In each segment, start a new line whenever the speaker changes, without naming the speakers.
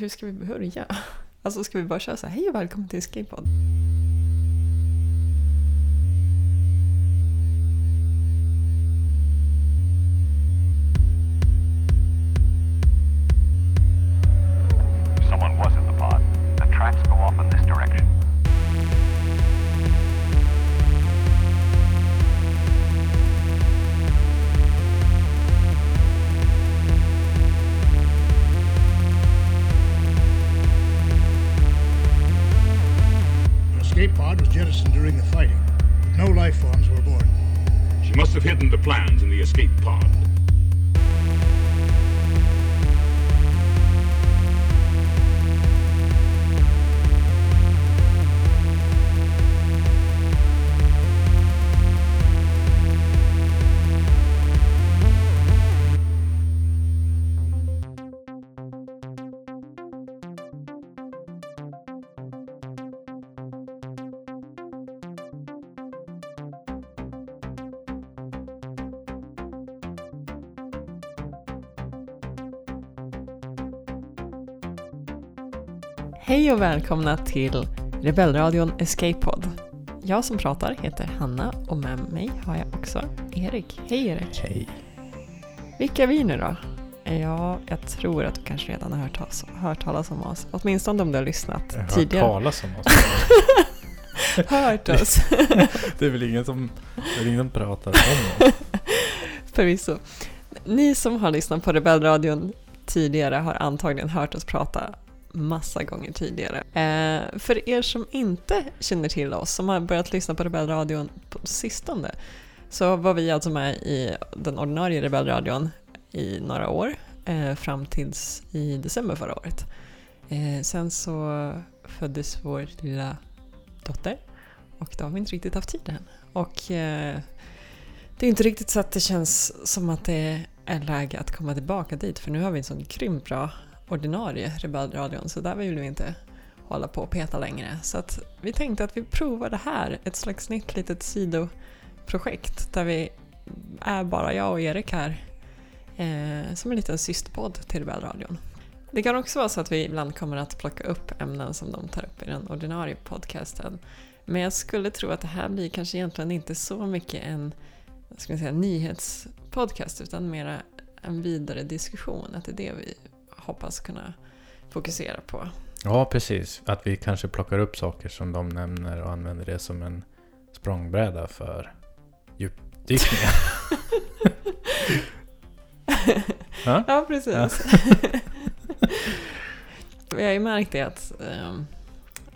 Hur ska vi börja? Alltså ska vi bara köra så här, hej och välkommen till
Escape Pod?
Hej och välkomna till Rebellradion Escape-podd. Jag som pratar heter Hanna och med mig har jag också Erik. Hej Erik!
Hej.
Vilka är vi nu då? Ja, jag tror att du kanske redan har hört, hört talas om oss. Åtminstone om du har lyssnat
Jag har
tidigare.
hört talas om oss.
hört oss,
det är väl ingen som, är ingen pratar om oss.
förvisso. Ni som har lyssnat på Rebellradion tidigare har antagligen hört oss prata massa gånger tidigare. Eh, för er som inte känner till oss, som har börjat lyssna på Rebellradion på sistone, så var vi alltså med i den ordinarie Rebellradion i några år, eh, fram tills i december förra året. Eh, sen så föddes vår lilla dotter och då har vi inte riktigt haft tid än. Och eh, det är inte riktigt så att det känns som att det är läge att komma tillbaka dit för nu har vi en sån grymt bra ordinarie Rebellradion så där vill vi inte hålla på och peta längre. Så att vi tänkte att vi provar det här, ett slags nytt litet sidoprojekt där vi är bara jag och Erik här eh, som en liten systerpodd till Rebellradion. Det kan också vara så att vi ibland kommer att plocka upp ämnen som de tar upp i den ordinarie podcasten. Men jag skulle tro att det här blir kanske egentligen inte så mycket en ska man säga, nyhetspodcast utan mera en vidare diskussion. Att det är det vi hoppas kunna fokusera på.
Ja, precis. Att vi kanske plockar upp saker som de nämner och använder det som en språngbräda för djupdykningar. ja?
Ja, precis. Vi har ju märkt det att ehm,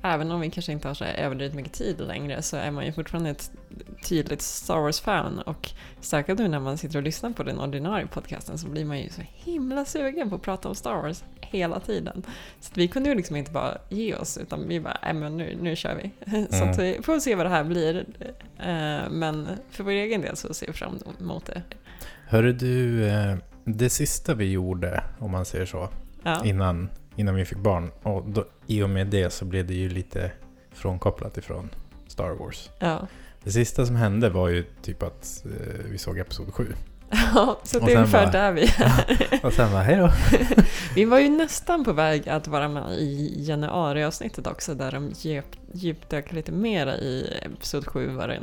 även om vi kanske inte har så överdrivet mycket tid längre så är man ju fortfarande ett tydligt Star Wars-fan och särskilt nu när man sitter och lyssnar på den ordinarie podcasten så blir man ju så himla sugen på att prata om Star Wars hela tiden. Så vi kunde ju liksom inte bara ge oss utan vi bara, nej men nu, nu kör vi. Så att vi får se vad det här blir. Eh, Men för vår egen del så ser vi fram emot det.
Hörru du, eh, det sista vi gjorde, om man säger så,
Ja.
innan, innan vi fick barn, och då, i och med det så blev det ju lite frånkopplat ifrån Star Wars.
Ja.
Det sista som hände var ju typ att eh, vi såg Episod 7.
Ja, så det är ungefär
bara-
där vi är.
Och sen bara, hej då!
Vi var ju nästan på väg att vara med i januariavsnittet också där de djup, djupdök lite mera i Episod 7 vad, den,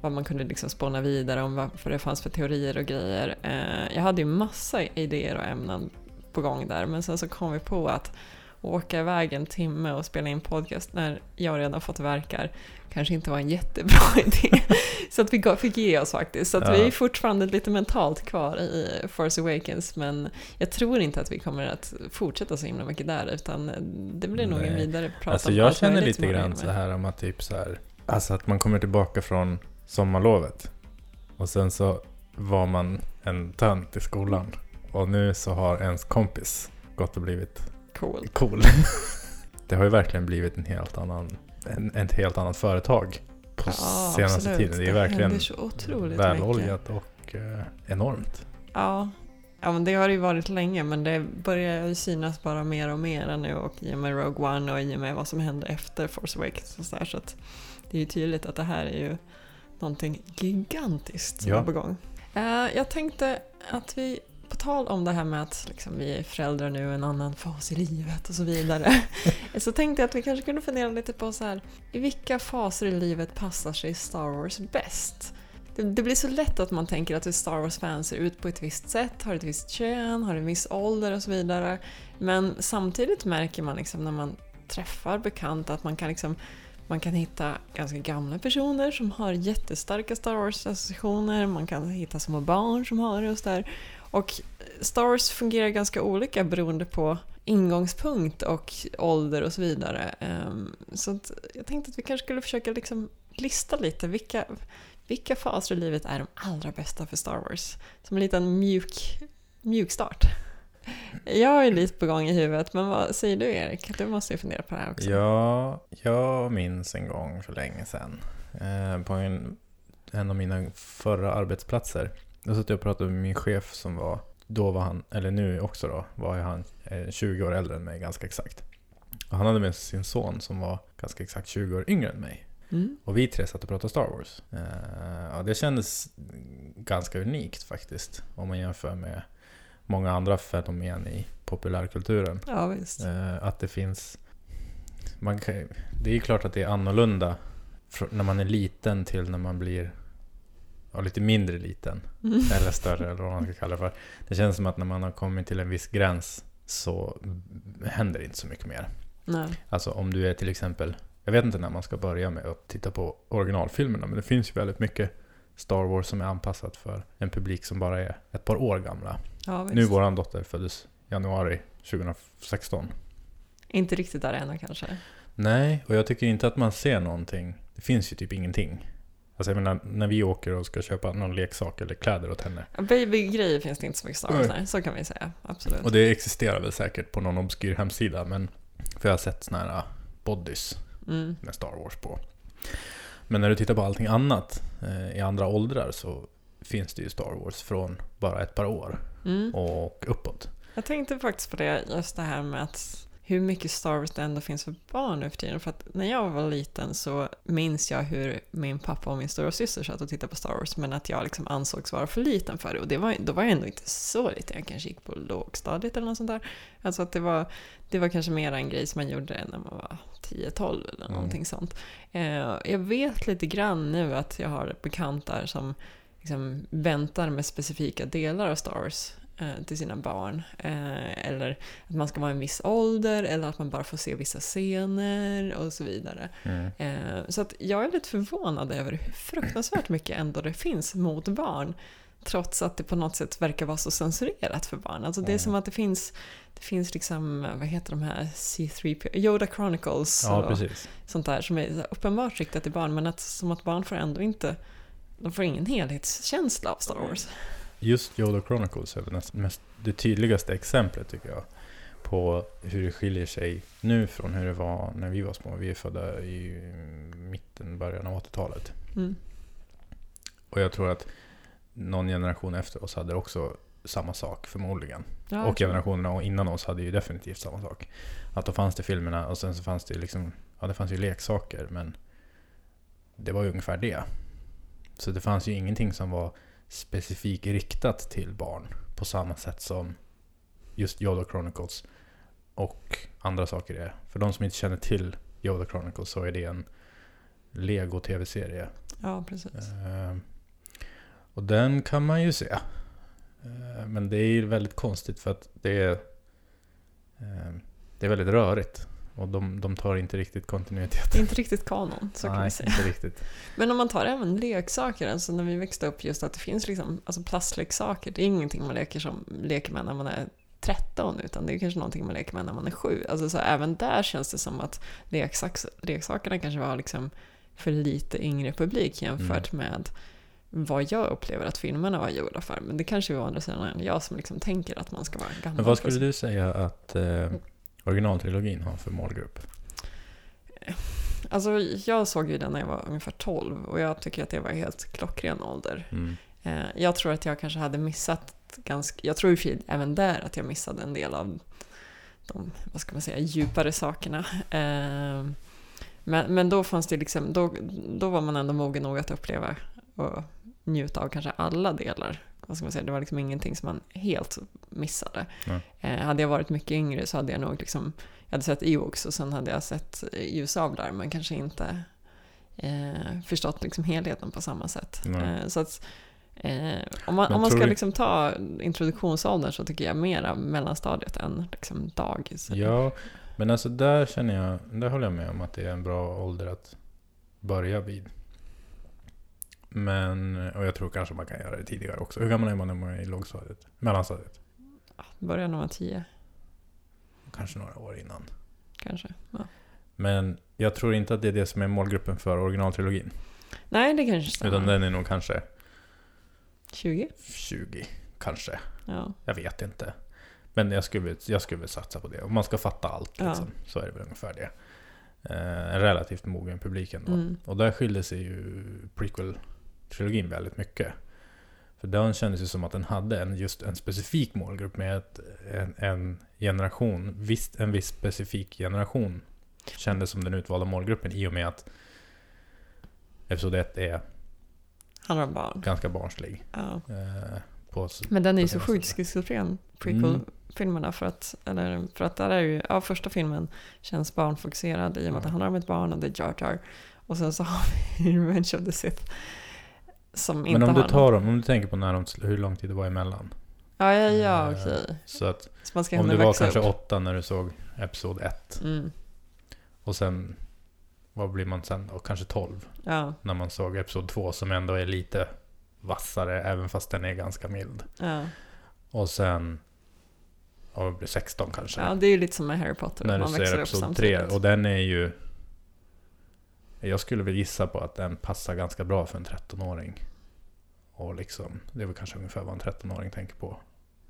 vad man kunde liksom spåna vidare om vad det fanns för teorier och grejer. Eh, jag hade ju massa idéer och ämnen på gång där men sen så kom vi på att åka iväg en timme och spela in podcast när jag redan fått verkar kanske inte var en jättebra idé. Så att vi fick ge oss faktiskt. Så att
Ja.
vi är fortfarande lite mentalt kvar i Force Awakens men jag tror inte att vi kommer att fortsätta så himla mycket där utan det blir nog en
Nej.
vidare prat
Alltså
om
jag känner lite grann så här om att typ så här, alltså att man kommer tillbaka från sommarlovet och sen så var man en tönt i skolan och nu så har ens kompis gått och blivit
Cool.
cool. det har ju verkligen blivit en helt annan, en, ett helt annat företag på
Ja,
senaste
absolut.
tiden. Det är
händer
verkligen
så otroligt mycket.
väloljat och eh, enormt.
Ja. ja, men det har det ju varit länge men det börjar ju synas bara mer och mer nu och i och med Rogue One och i och med vad som hände efter Force Awakens och så, där, så att det är ju tydligt att det här är ju någonting gigantiskt som
Ja.
är på gång. Eh, jag tänkte att vi på tal om det här med att liksom, vi är föräldrar nu, en annan fas i livet och så vidare. så tänkte jag att vi kanske kunde fundera lite på så här, i vilka faser i livet passar sig Star Wars bäst? Det, det blir så lätt att man tänker att Star Wars-fan ser ut på ett visst sätt, har ett visst kön, har en viss ålder och så vidare. Men samtidigt märker man liksom när man träffar bekanta att man kan liksom man kan hitta ganska gamla personer som har jättestarka Star Wars-associationer, man kan hitta små barn som har det och sådär. Och Star Wars fungerar ganska olika beroende på ingångspunkt och ålder och så vidare. Ehm, så jag tänkte att vi kanske skulle försöka liksom lista lite vilka, vilka faser i livet är de allra bästa för Star Wars? Som en liten mjuk, mjuk start. Jag är lite på gång i huvudet, men vad säger du Erik? Du måste ju fundera på det här också.
Ja, jag minns en gång för länge sedan eh, på en, en av mina förra arbetsplatser. Då satt jag och pratade med min chef som var, då var han, eller nu också då, var han eh, 20 år äldre än mig ganska exakt. Och han hade med sig sin son som var ganska exakt 20 år yngre än mig.
Mm.
Och vi tre satt och pratade Star Wars. Eh, och det kändes ganska unikt faktiskt. Om man jämför med många andra fenomen i populärkulturen.
Ja, visst.
Eh, att det finns... Man kan, det är ju klart att det är annorlunda när man är liten till när man blir ja, lite mindre liten.
Mm.
Eller större eller vad man ska kalla det för. Det känns som att när man har kommit till en viss gräns så händer det inte så mycket mer.
Nej.
Alltså om du är till exempel, jag vet inte när man ska börja med att titta på originalfilmerna, men det finns ju väldigt mycket Star Wars som är anpassat för en publik som bara är ett par år gamla.
Ja.
Nu våran dotter föddes januari 2016.
Inte riktigt där ännu kanske.
Nej, och jag tycker inte att man ser någonting. Det finns ju typ ingenting. Alltså jag menar, när vi åker och ska köpa någon leksak eller kläder åt henne.
Babygrejer finns det inte så mycket Star Wars där, så kan vi säga. Absolut.
Och det existerar väl säkert på någon obskyr hemsida, men för jag har sett såna här bodys
Mm.
med Star Wars på. Men när du tittar på allting annat eh, i andra åldrar så finns det ju Star Wars från bara ett par år
Mm.
och uppåt.
Jag tänkte faktiskt på det, just det här med att hur mycket Star Wars det ändå finns för barn nu för tiden. För att när jag var liten så minns jag hur min pappa och min stora syster satt och tittade på Star Wars men att jag liksom ansågs vara för liten för det. Och det var, då var jag ändå inte så liten, jag kanske gick på lågstadiet eller något sånt där. Alltså att det var, det var kanske mer en grej som man gjorde när man var 10-12 eller
Mm.
någonting sånt. Eh, jag vet lite grann nu att jag har bekantar som liksom väntar med specifika delar av Star Wars till sina barn. Eh, eller att man ska vara en viss ålder eller att man bara får se vissa scener och så vidare.
Mm.
Eh, så att jag är lite förvånad över hur fruktansvärt mycket ändå det finns mot barn. Trots att det på något sätt verkar vara så censurerat för barn. Alltså det är
Mm.
som att det finns, det finns liksom, vad heter de här, C3, Yoda Chronicles
Ja,
och
precis.
sånt där som är uppenbart riktat till barn. Men att, som att barn får ändå inte, de får ingen helhetskänsla av Star Wars.
Just Yoda Chronicles är väl mest, det tydligaste exemplet tycker jag. På hur det skiljer sig nu från hur det var när vi var små. Vi är födda i mitten, början av 80-talet.
Mm.
Och jag tror att någon generation efter oss hade också samma sak förmodligen.
Ja,
och generationerna innan oss hade ju definitivt samma sak. Att då fanns det filmerna och sen så fanns det liksom, ja det fanns ju leksaker men det var ju ungefär det. Så det fanns ju ingenting som var specifikt riktat till barn på samma sätt som just Yoda Chronicles och andra saker är. För de som inte känner till Yoda Chronicles så är det en Lego tv-serie.
Ja, precis.
Eh, och den kan man ju se. Eh, men det är ju väldigt konstigt för att det är, eh, det är väldigt rörigt. Och de, de tar inte riktigt kontinuitet.
Inte riktigt kanon, så kan
Nej,
vi säga.
inte riktigt.
Men om man tar även leksaker, alltså när vi växte upp, just att det finns liksom, alltså plastleksaker, det är ingenting man leker, som, leker med när man är 13, utan det är kanske någonting man leker med när man är 7. Alltså så även där känns det som att leksaks, leksakerna kanske var liksom för lite yngre publik jämfört med vad jag upplever att filmerna var gjorda för. Men det kanske å andra sidan jag som liksom tänker att man ska vara gammal.
Men vad skulle du säga att eh, originaltrilogin har för målgrupp?
Alltså jag såg ju den när jag var ungefär 12 och jag tycker att det var helt klockren ålder.
Mm.
Eh, Jag tror att jag kanske hade missat ganska, jag tror sig även där att jag missade en del av de, vad ska man säga, djupare sakerna. Eh, Men, men då fanns det liksom, då, då var man ändå mogen nog att uppleva och njuta av kanske alla delar vad ska man säga, det var liksom ingenting som man helt missade. Eh, hade jag varit mycket yngre så hade jag nog liksom, jag hade sett Ewoks och sen hade jag sett ljusablar men kanske inte eh, förstått liksom helheten på samma sätt. Eh, så att, eh, om man, om man ska liksom ta introduktionsåldern så tycker jag mera mellanstadiet än liksom dagis.
Ja, men alltså där känner jag, där håller jag med om att det är en bra ålder att börja vid. Men, och jag tror kanske man kan göra det tidigare också. Hur gammal är man när man är i lågstadiet? Mellanstadiet?
Början när man var tio,
Kanske några år innan.
kanske. Ja.
Men jag tror inte att det är det som är målgruppen för originaltrilogin.
Nej, det kanske stämmer.
Utan den är nog kanske
20?
20, kanske.
Ja.
Jag vet inte. Men jag skulle, jag skulle väl satsa på det. Om man ska fatta allt
Ja.
liksom, så är det väl ungefär det. Eh, en relativt mogen publik ändå.
Mm.
Och där skilde sig ju prequel-trilogin väldigt mycket. För den kändes ju som att den hade en, just en specifik målgrupp med ett, en, en generation, visst, en viss specifik generation kändes som den utvalda målgruppen i och med att Episod 1 är
Handlar om barn.
ganska barnslig.
Ja.
Eh, på,
Men den är ju så sjukt schizofren, prequel-filmerna. För att, eller, för att där är ju, ja första filmen känns barnfokuserad i och med att det
Ja.
handlar om ett barn och det är Jar Jar. Och sen så har vi Revenge of the Sith. Som inte
Men om du tar dem, om du tänker på när de, hur lång tid det var emellan.
Ja, ja, ja,
Eh,
okej.
Så att
Så man ska
om du var kanske
upp.
åtta när du såg Episod 1
Mm,
och sen, vad blir man sen då? Kanske 12
ja,
när man såg Episod 2 som ändå är lite vassare även fast den är ganska mild.
ja.
Och sen, ja, vad blir 16 kanske.
ja, det är ju lite som med Harry Potter.
när du
man växer
ser Episod 3
samtidigt.
och den är ju jag skulle väl gissa på att den passar ganska bra för en 13-åring. Och liksom, det är väl kanske ungefär vad en 13-åring tänker på.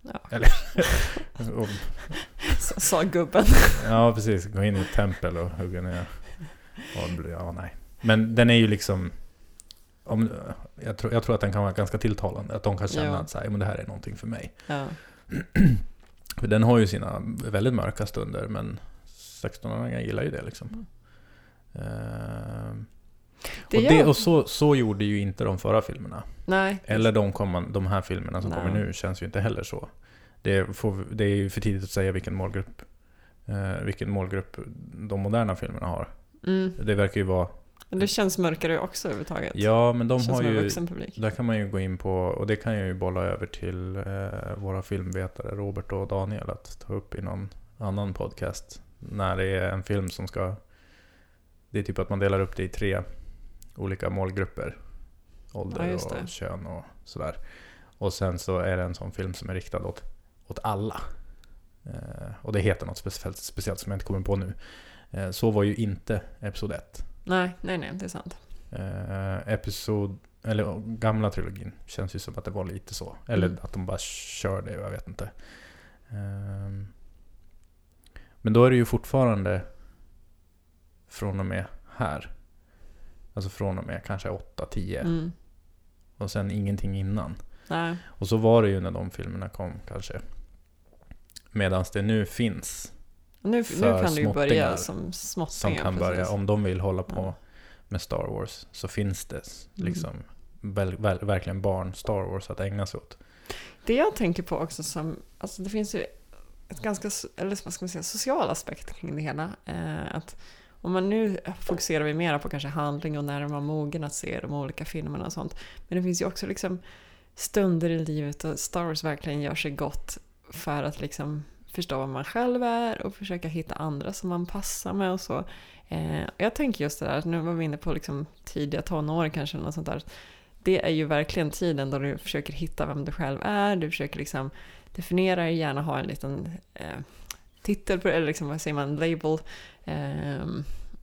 Ja.
Eller,
Så- Sa gubben.
Ja, precis. Gå in i ett tempel och hugga ner. Och, ja, nej. Men den är ju liksom... Om, jag, tror, jag tror att den kan vara ganska tilltalande. Att de kan känna
Ja.
att så här, "Ja, men det här är någonting för mig.
Ja.
För den har ju sina väldigt mörka stunder, men 16-åringar gillar ju det liksom. Ehm,
Det
och det, och så, så gjorde ju inte de förra filmerna.
Nej.
Eller de, komman, de här filmerna som
Nej.
kommer nu känns ju inte heller så. Det, får, det är ju för tidigt att säga vilken målgrupp, eh, vilken målgrupp de moderna filmerna har.
Mm.
Det verkar ju vara...
Men det känns mörkare också överhuvudtaget.
Ja, men de har ju... Där kan man ju gå in på, och det kan jag ju bolla över till eh, våra filmvetare Robert och Daniel att ta upp i någon annan podcast. När det är en film som ska... Det är typ att man delar upp det i tre olika målgrupper. Ålder
Ja,
och kön och sådär. Och sen så är det en sån film som är riktad åt, åt alla. Eh, och det heter något speciellt, speciellt som jag inte kommer på nu. Eh, så var ju inte Episod 1.
Nej, nej, nej, det är sant.
Eh, episod, eller gamla trilogin känns ju som att det var lite så. Eller
Mm.
att de bara kör det, jag vet inte. Ehm, men då är det ju fortfarande från och med här. Alltså från och med kanske 8-10
Mm.
och sen ingenting innan.
Nej.
Och så var det ju när de filmerna kom kanske. Medan det nu finns
Nu, nu kan du ju börja
småttingar
som
som
småttingar.
kan börja, om de vill hålla på
Ja.
med Star Wars, så finns det
Mm.
liksom väl, väl, verkligen barn Star Wars att ägna sig åt.
Det jag tänker på också som, alltså det finns ju ett ganska, eller vad ska man säga, social aspekt kring det hela. Eh, att om man nu fokuserar vi mera på kanske handling och när man är mogen att se de olika filmerna och sånt. Men det finns ju också liksom stunder i livet och Star Wars verkligen gör sig gott för att liksom förstå vad man själv är och försöka hitta andra som man passar med och så. Eh, jag tänker just det där, nu var vi inne på liksom tidiga tonår kanske något sånt där. Det är ju verkligen tiden då du försöker hitta vem du själv är, du försöker liksom definiera dig, gärna ha en liten eh, titel på det, eller liksom, vad säger man, label. Eh,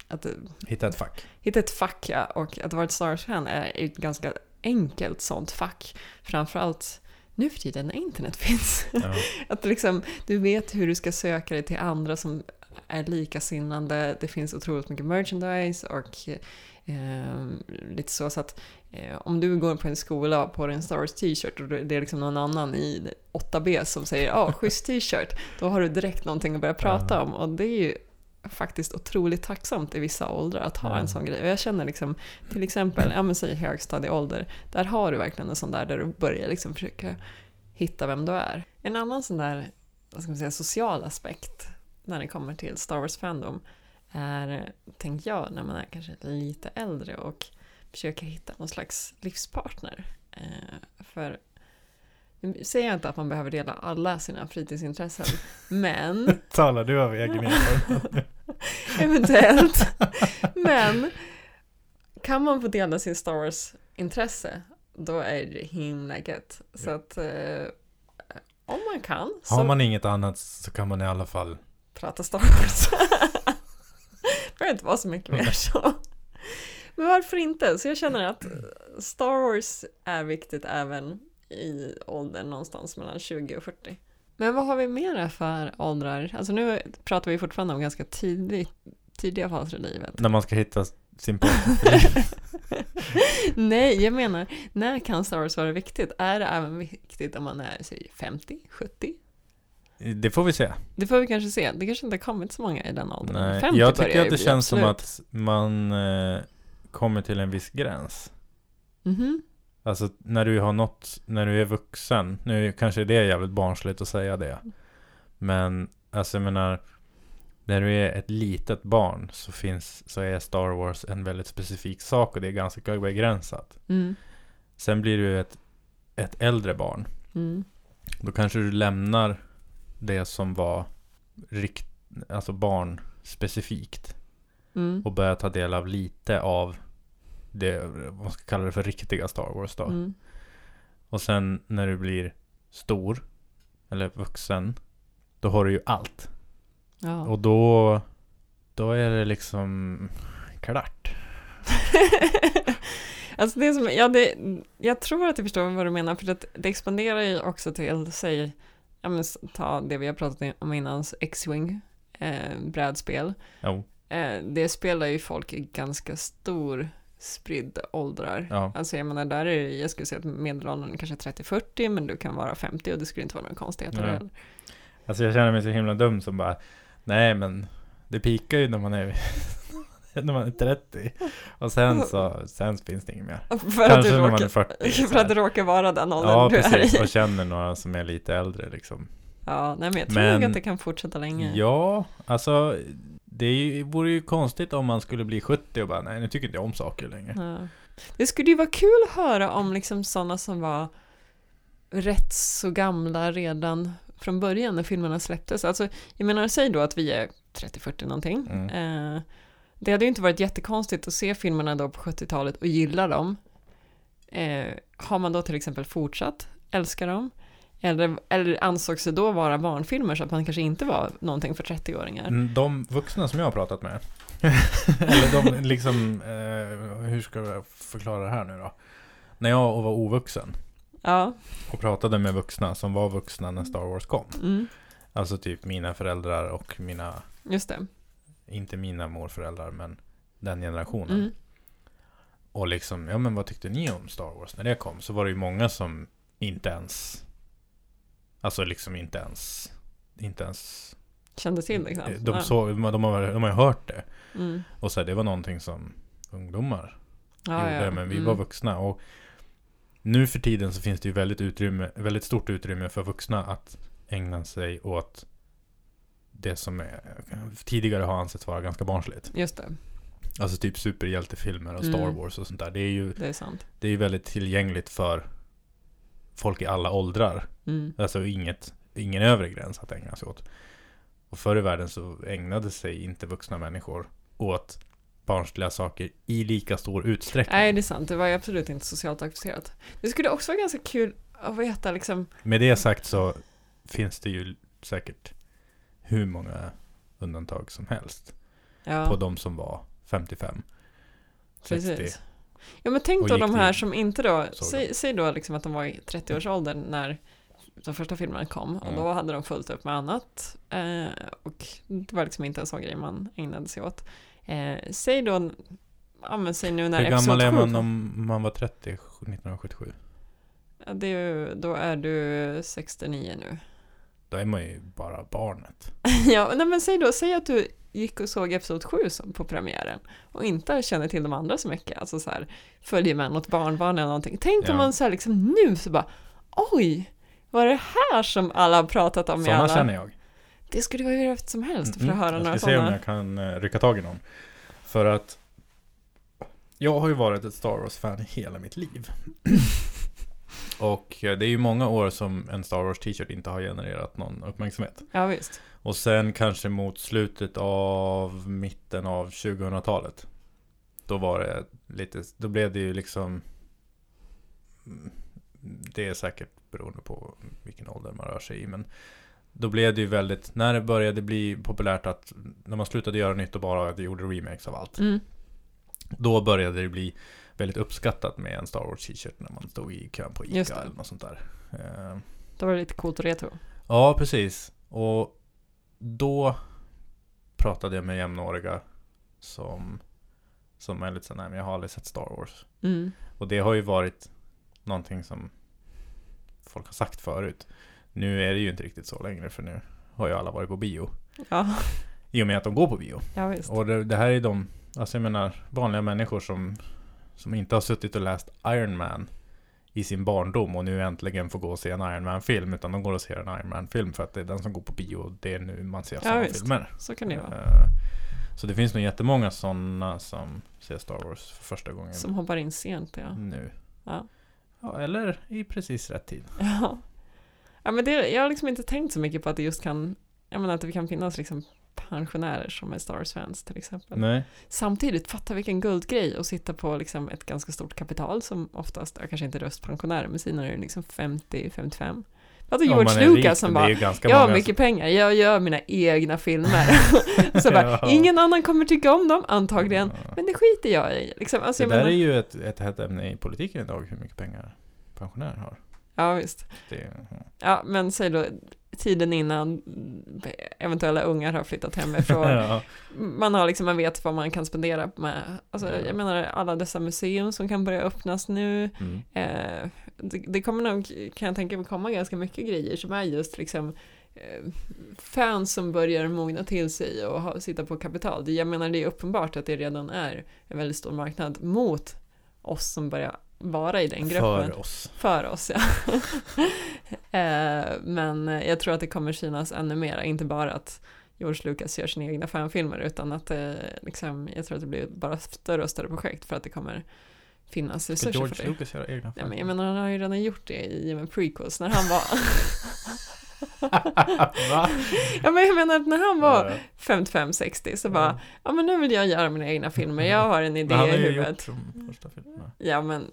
att,
Hitta ett fack.
hitta ett fack, ja, och att vara ett Star Wars-fan är ett ganska enkelt sånt fack. Framförallt nu för tiden när internet finns.
Ja.
Att liksom, du vet hur du ska söka dig till andra som är likasinnande. Det finns otroligt mycket merchandise och eh, lite så. så att eh, om du går på en skola på en Star Wars t-shirt och det är liksom någon annan i 8B som säger ja, ah, schysst t-shirt. Då har du direkt någonting att börja prata
Ja.
om och det är ju faktiskt otroligt tacksamt i vissa åldrar att ha
Ja.
en sån grej. Och jag känner liksom, till exempel, ja men säg högstadieålder, där har du verkligen en sån där där du börjar liksom försöka hitta vem du är. En annan sån där, vad ska man säga, social aspekt när det kommer till Star Wars Fandom är, tänker jag, när man är kanske lite äldre och försöker hitta någon slags livspartner. Eh, för nu säger jag inte att man behöver dela alla sina fritidsintressen, men
Talar du av egen erfarenhet?
eventuellt. Men kan man få dela sin Star Wars-intresse, då är det himla gött. Så att eh, om man kan så
Har man inget annat så kan man i alla fall
prata Star Wars. behöver inte vara så mycket mer så. Men varför inte? Så jag känner att Star Wars är viktigt även i åldern någonstans mellan 20 och 40. Men vad har vi mer för åldrar? Alltså nu pratar vi fortfarande om ganska tidig, tidiga faser i livet.
när man ska hitta sin.
Nej, jag menar, när kan Star Wars vara viktigt? Är det även viktigt om man är säg, 50, 70?
Det får vi se.
Det får vi kanske se. Det kanske inte har kommit så många i den åldern.
Nej,
50
jag tycker att det känns som
absolut.
att man eh, kommer till en viss gräns.
Mhm.
Alltså när du har nått, när du är vuxen, nu kanske det är jävligt barnsligt att säga det. Men alltså jag menar, när du är ett litet barn så finns, så är Star Wars en väldigt specifik sak och det är ganska begränsat.
Mm.
Sen blir du ett, ett äldre barn.
Mm.
Då kanske du lämnar det som var rikt, alltså barnspecifikt
Mm.
och börjar ta del av lite av det, vad ska kalla det för riktiga Star Wars då.
Mm.
Och sen när du blir stor, eller vuxen, då har du ju allt.
Ja.
Och då, då är det liksom klart.
alltså det som, ja, det, jag tror att jag förstår vad du menar, för att det expanderar ju också till, säg, ja men ta det vi har pratat om innan, X-Wing, eh, brädspel.
Jo,
Eh, det spelar ju folk i ganska stor spridd åldrar.
ja.
Alltså jag menar, där är det, jag skulle säga att medelåldern kanske är 30-40, men du kan vara 50 och det skulle inte vara några konstigheter. Heller.
Alltså jag känner mig så himla dum som bara, nej men det pikar ju när man är när man är 30. Och sen så, sen finns det inget mer.
För,
Kanske
du
när man
råkar,
är 40. så
för att du råkar vara den åldern
Ja,
du är
precis.
i.
Och känner några som är lite äldre liksom.
Ja, nej men jag tror nog att det kan fortsätta länge.
Ja, alltså det är ju- vore ju konstigt om man skulle bli 70 och bara, nej nu tycker inte jag om saker längre.
Ja. Det skulle ju vara kul att höra om liksom sådana som var rätt så gamla redan från början när filmerna släpptes. Alltså, jag menar, säg då att vi är 30-40 någonting.
Mm.
Eh, det hade ju inte varit jättekonstigt att se filmerna då på 70-talet och gilla dem. Eh, har man då till exempel fortsatt älska dem? Eller, eller ansågs det då vara barnfilmer så att man kanske inte var någonting för 30-åringar?
Mm, De vuxna som jag har pratat med, eller de liksom, eh, hur ska jag förklara det här nu då? När jag var ovuxen
Ja.
och pratade med vuxna som var vuxna när Star Wars kom.
Mm,
Alltså typ mina föräldrar och mina,
just det.
Inte mina morföräldrar, men den generationen.
Mm.
Och liksom, ja men vad tyckte ni om Star Wars när det kom? Så var det ju många som inte ens, alltså liksom inte ens, inte ens,
Kände till liksom.
de,
Ja.
så, de, har, de har ju hört det.
Mm.
Och så här, det var någonting som ungdomar
Ja,
gjorde,
ja.
men vi
Mm.
var vuxna. Och nu för tiden så finns det ju väldigt, utrymme, väldigt stort utrymme för vuxna att ägna sig åt det som är, tidigare har ansetts vara ganska barnsligt.
Just det,
Alltså typ superhjältefilmer och Star
Mm.
Wars och sånt där. Det är ju
det är sant.
det är väldigt tillgängligt för folk i alla åldrar.
Mm.
Alltså inget, ingen övre gräns att ägna sig åt. Och förr i världen så ägnade sig inte vuxna människor åt barnsliga saker i lika stor utsträckning.
Nej, det är sant. Det var ju absolut inte socialt accepterat. Det skulle också vara ganska kul att veta liksom,
Med det sagt så finns det ju säkert hur många undantag som helst
ja,
på de som var 55, 60.
precis. Ja, men tänk då de här som inte då, säg, säg då liksom att de var i 30-årsåldern när de första filmerna kom och
Mm.
då hade de fullt upp med annat eh, och det var liksom inte en sån grej man ägnade sig åt. Eh, säg då, ja men säg nu när
Hur gammal är
7
man om man var 30 1977?
Ja, det då är du 69 nu.
Då är man ju bara barnet.
ja, nej men säg då, säg att du gick och såg Episod 7 som på premiären och inte känner till de andra så mycket, alltså så här följer med något barnbarn eller någonting. Tänk om
Ja.
man så här liksom nu så bara oj, vad är det här som alla har pratat om i
Sådana
alla...
känner jag.
Det skulle vara hur häftigt som helst för
Mm,
att höra
jag
några
ska se om
sådana.
jag kan eh, rycka tag i någon. För att jag har ju varit ett Star Wars-fan hela mitt liv. Och eh, det är ju många år som en Star Wars t-shirt inte har genererat någon uppmärksamhet.
Ja visst.
Och sen kanske mot slutet av mitten av 2000-talet. Då var det lite, då blev det ju liksom mm, Det är säkert beroende på vilken ålder man rör sig i men Då blev det ju väldigt, när det började bli populärt att När man slutade göra nytt och bara gjorde remakes av allt
Mm.
Då började det bli väldigt uppskattat med en Star Wars t-shirt när man stod i kön på Ica eller något sånt där Eh,
Då var det lite coolt och retro.
Ja, precis. Och då pratade jag med jämnåriga som, som är lite såhär, nej men jag har aldrig sett Star Wars.
Mm.
Och det har ju varit någonting som folk har sagt förut. Nu är det ju inte riktigt så längre för nu har ju alla varit på bio.
Ja,
I och med att de går på bio.
ja.
Och det, det här är de, alltså jag menar vanliga människor som, som inte har suttit och läst Iron Man i sin barndom och nu äntligen får gå och se en Iron Man-film. Utan de går och ser en Iron Man-film för att det är den som går på bio och det är nu man ser
Ja,
sådana
visst.
filmer.
Så kan det vara.
Eh, Så det finns nog jättemånga sådana som ser Star Wars för första gången
Som hoppar in sent ja.
nu.
Ja.
Ja, eller i precis rätt tid.
Ja. ja men det, jag har liksom inte tänkt så mycket på att det just kan, jag menar att det kan finnas liksom pensionärer som är Star Wars-fans till exempel.
Nej.
Samtidigt, fatta vilken guldgrej att sitta på liksom ett ganska stort kapital som oftast, jag kanske inte är röstpensionärer, men sina är liksom 50-55. Alltså George
är
Lucas som
det
bara, jag har mycket pengar, jag gör mina egna filmer. så bara,
Ja.
ingen annan kommer tycka om dem, antagligen.
Ja.
Men det skiter jag i. Liksom, alltså,
Det där
menar,
är ju ett, ett hett ämne i politiken idag, hur mycket pengar pensionärer har.
Ja, visst.
Det, ja.
Ja, men säg då tiden innan eventuella ungar har flyttat hemifrån.
ja.
man har liksom, man vet vad man kan spendera med. Alltså,
Ja.
jag menar alla dessa museum som kan börja öppnas nu.
Mm.
Eh, det, det kommer nog, kan jag tänka mig, komma ganska mycket grejer som är just liksom eh, fans som börjar mogna till sig och ha, sitta på kapital. Jag menar det är uppenbart att det redan är en väldigt stor marknad mot oss som börjar vara i den gruppen.
För oss.
För oss, ja. eh, men jag tror att det kommer synas ännu mer, inte bara att George Lucas gör sina egna fanfilmer, utan att det, liksom, jag tror att det blir bara större och större projekt för att det kommer finnas resurser för
George
det.
Lucas göra egna
Ja, men jag menar, han har ju redan gjort det i med prequels när han var...
Va?
ja, men jag menar att när han var
Ja.
55-60 så
Ja.
bara, ja men nu vill jag göra mina egna filmer, jag har en idé i huvudet.
gjort de första filmerna.
Ja men,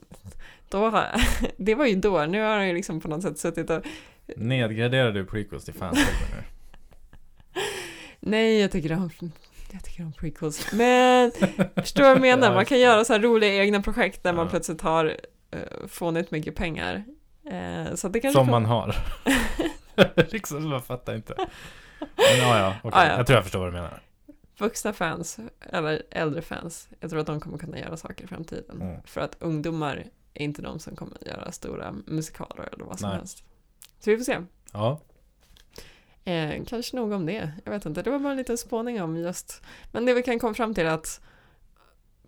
då det var ju då, nu har han ju liksom på något sätt suttit och
Nedgraderar du prequels till fanfilmer nu?
Nej, jag tycker om, jag tycker om prequels. Men, förstår vad jag menar? Man kan göra så här roliga egna projekt där man
Ja.
plötsligt har uh, fånigt mycket pengar. Eh, så det kanske
Som man har. liksom, jag fattar inte. Men ja, ja, okej.
Ja, ja.
Jag tror jag förstår vad du menar.
Vuxna fans, eller äldre fans, jag tror att de kommer kunna göra saker i framtiden.
Mm.
För att ungdomar är inte de som kommer göra stora musikaler eller vad som
Nej.
helst. Så vi får se.
Ja,
Eh, kanske nog om det. Jag vet inte. Det var bara en liten spåning om just. Men det vi kan komma fram till är att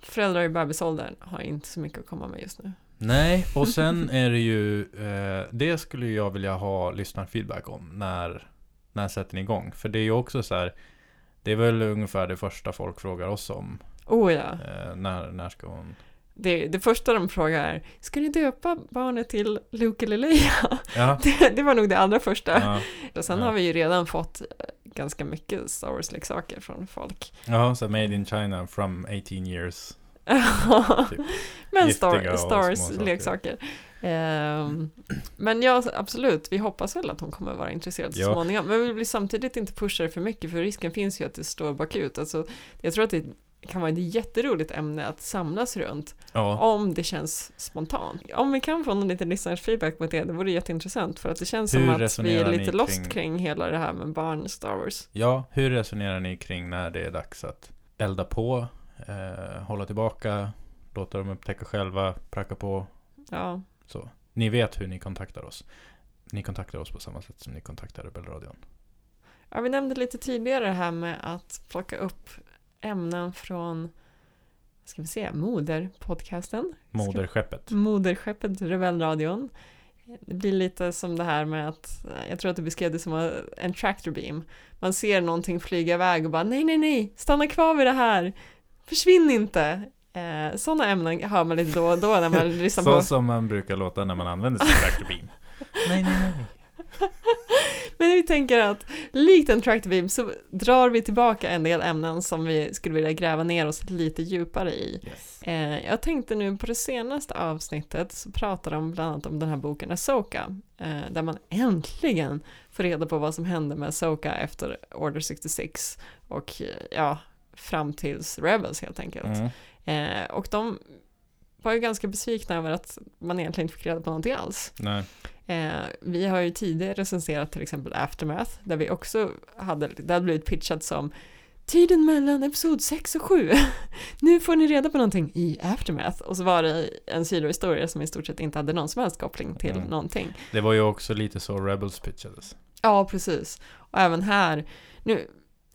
föräldrar i bebisåldern har inte så mycket att komma med just nu.
Nej, och sen är det ju, eh, det skulle jag vilja ha lyssnarfeedback om när, när sätter ni igång? För det är ju också så här, det är väl ungefär det första folk frågar oss om.
Oh ja.
Eh, när, när ska hon?
Det, det första de frågar är, ska ni döpa barnet till Luke eller Leia?
Ja,
Det, det var nog det allra första.
ja,
Och sen
Ja.
har vi ju redan fått eh, ganska mycket Star Wars-leksaker från folk.
ja, så made in China from 18 years. Typ.
Men Star, Star. Wars-leksaker. Ehm, men ja, absolut, vi hoppas väl att hon kommer vara intresserad så
Ja.
småningom. Men vi vill samtidigt inte pusha det för mycket, för risken finns ju att det står bakut. Alltså, jag tror att det kan vara ett jätteroligt ämne att samlas runt,
Ja,
om det känns spontant. Om vi kan få någon liten lyssnarsfeedback på det, det vore jätteintressant, för att det känns
Hur
som att vi är lite lost
kring-
kring hela det här med barn Star Wars.
ja, hur resonerar ni kring när det är dags att elda på, eh, hålla tillbaka, låta dem upptäcka själva, pracka på,
Ja,
Så. Ni vet hur ni kontaktar oss. Ni kontaktar oss på samma sätt som ni kontaktar Rebellradion.
Ja, vi nämnde lite tidigare det här med att plocka upp ämnen från ska vi se, moderpodcasten.
Moderskeppet.
Moderskeppet Rebellradion. Det blir lite som det här med att, jag tror att du beskrev det som en tractor beam. Man ser någonting flyga iväg och bara nej, nej, nej, stanna kvar vid det här, försvinn inte. Eh, sådana ämnen hör man lite då och då när man lyssnar
Så
på.
som man brukar låta när man använder sin tractor beam. nej, nej, nej.
Men vi tänker att likt en tractor så drar vi tillbaka en del ämnen som vi skulle vilja gräva ner oss lite djupare i.
Yes.
Eh, jag tänkte nu på det senaste avsnittet så pratar de bland annat om den här boken Asoka, eh, där man äntligen får reda på vad som hände med Asoka efter Order 66 och eh, ja, fram tills Rebels helt enkelt.
Mm.
Eh, och de var ju ganska besvikna över att man egentligen inte fick reda på någonting alls.
Nej.
Eh, vi har ju tidigare recenserat till exempel Aftermath, där vi också hade, det hade blivit pitchat som Tiden mellan episod 6 och 7. nu får ni reda på någonting i Aftermath. Och så var det en sidohistoria som i stort sett inte hade någon som helst koppling till
Mm.
någonting.
Det var ju också lite så Rebels pitchades.
Ja, precis. Och även här, nu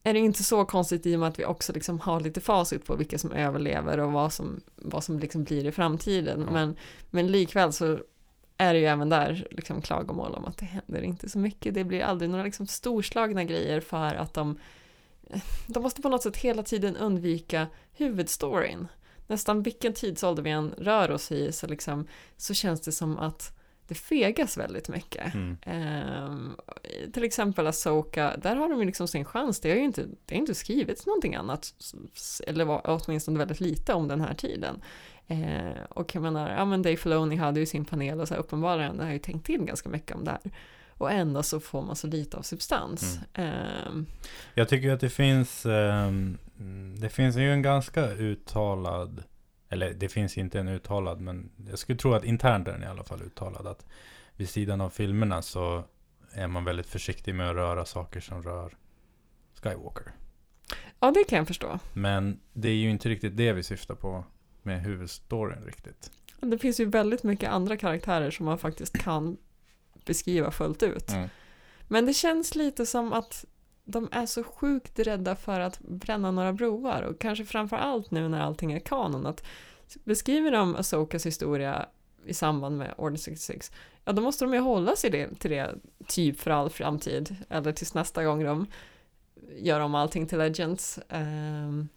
är det inte så konstigt i och med att vi också liksom har lite facit på vilka som överlever och vad som, vad som liksom blir i framtiden.
Ja.
Men, men likväl så är det ju även där liksom klagomål om att det händer inte så mycket. Det blir aldrig några liksom storslagna grejer för att de, de måste på något sätt hela tiden undvika huvudstoryn. Nästan vilken tidsålder vi än rör oss i så, liksom, så känns det som att det fegas väldigt mycket.
Mm.
Ehm, till exempel Asoka, där har de ju liksom sin chans. Det har ju inte, det har inte skrivits någonting annat, eller var, åtminstone väldigt lite om den här tiden. Eh, och jag menar, ja men Dave Filoni hade ju sin panel och så här, uppenbarligen har ju tänkt till ganska mycket om det här. Och ändå så får man så lite av substans. Ehm,
Jag tycker att det finns ehm, Det finns ju en ganska uttalad Eller det finns inte en uttalad Men jag skulle tro att internt är den i alla fall uttalad Att vid sidan av filmerna så Är man väldigt försiktig med att röra saker som rör Skywalker
ja, det kan jag förstå.
Men det är ju inte riktigt det vi syftar på Med huvudstoryn riktigt
Det finns ju väldigt mycket andra karaktärer som man faktiskt kan beskriva fullt ut.
mm.
Men det känns lite som att de är så sjukt rädda för att bränna några broar och kanske framför allt nu när allting är kanon att beskriver de Asokas historia i samband med Order 66 ja då måste de ju hålla sig det, till det typ för all framtid eller tills nästa gång de gör om allting till Legends. Ehm,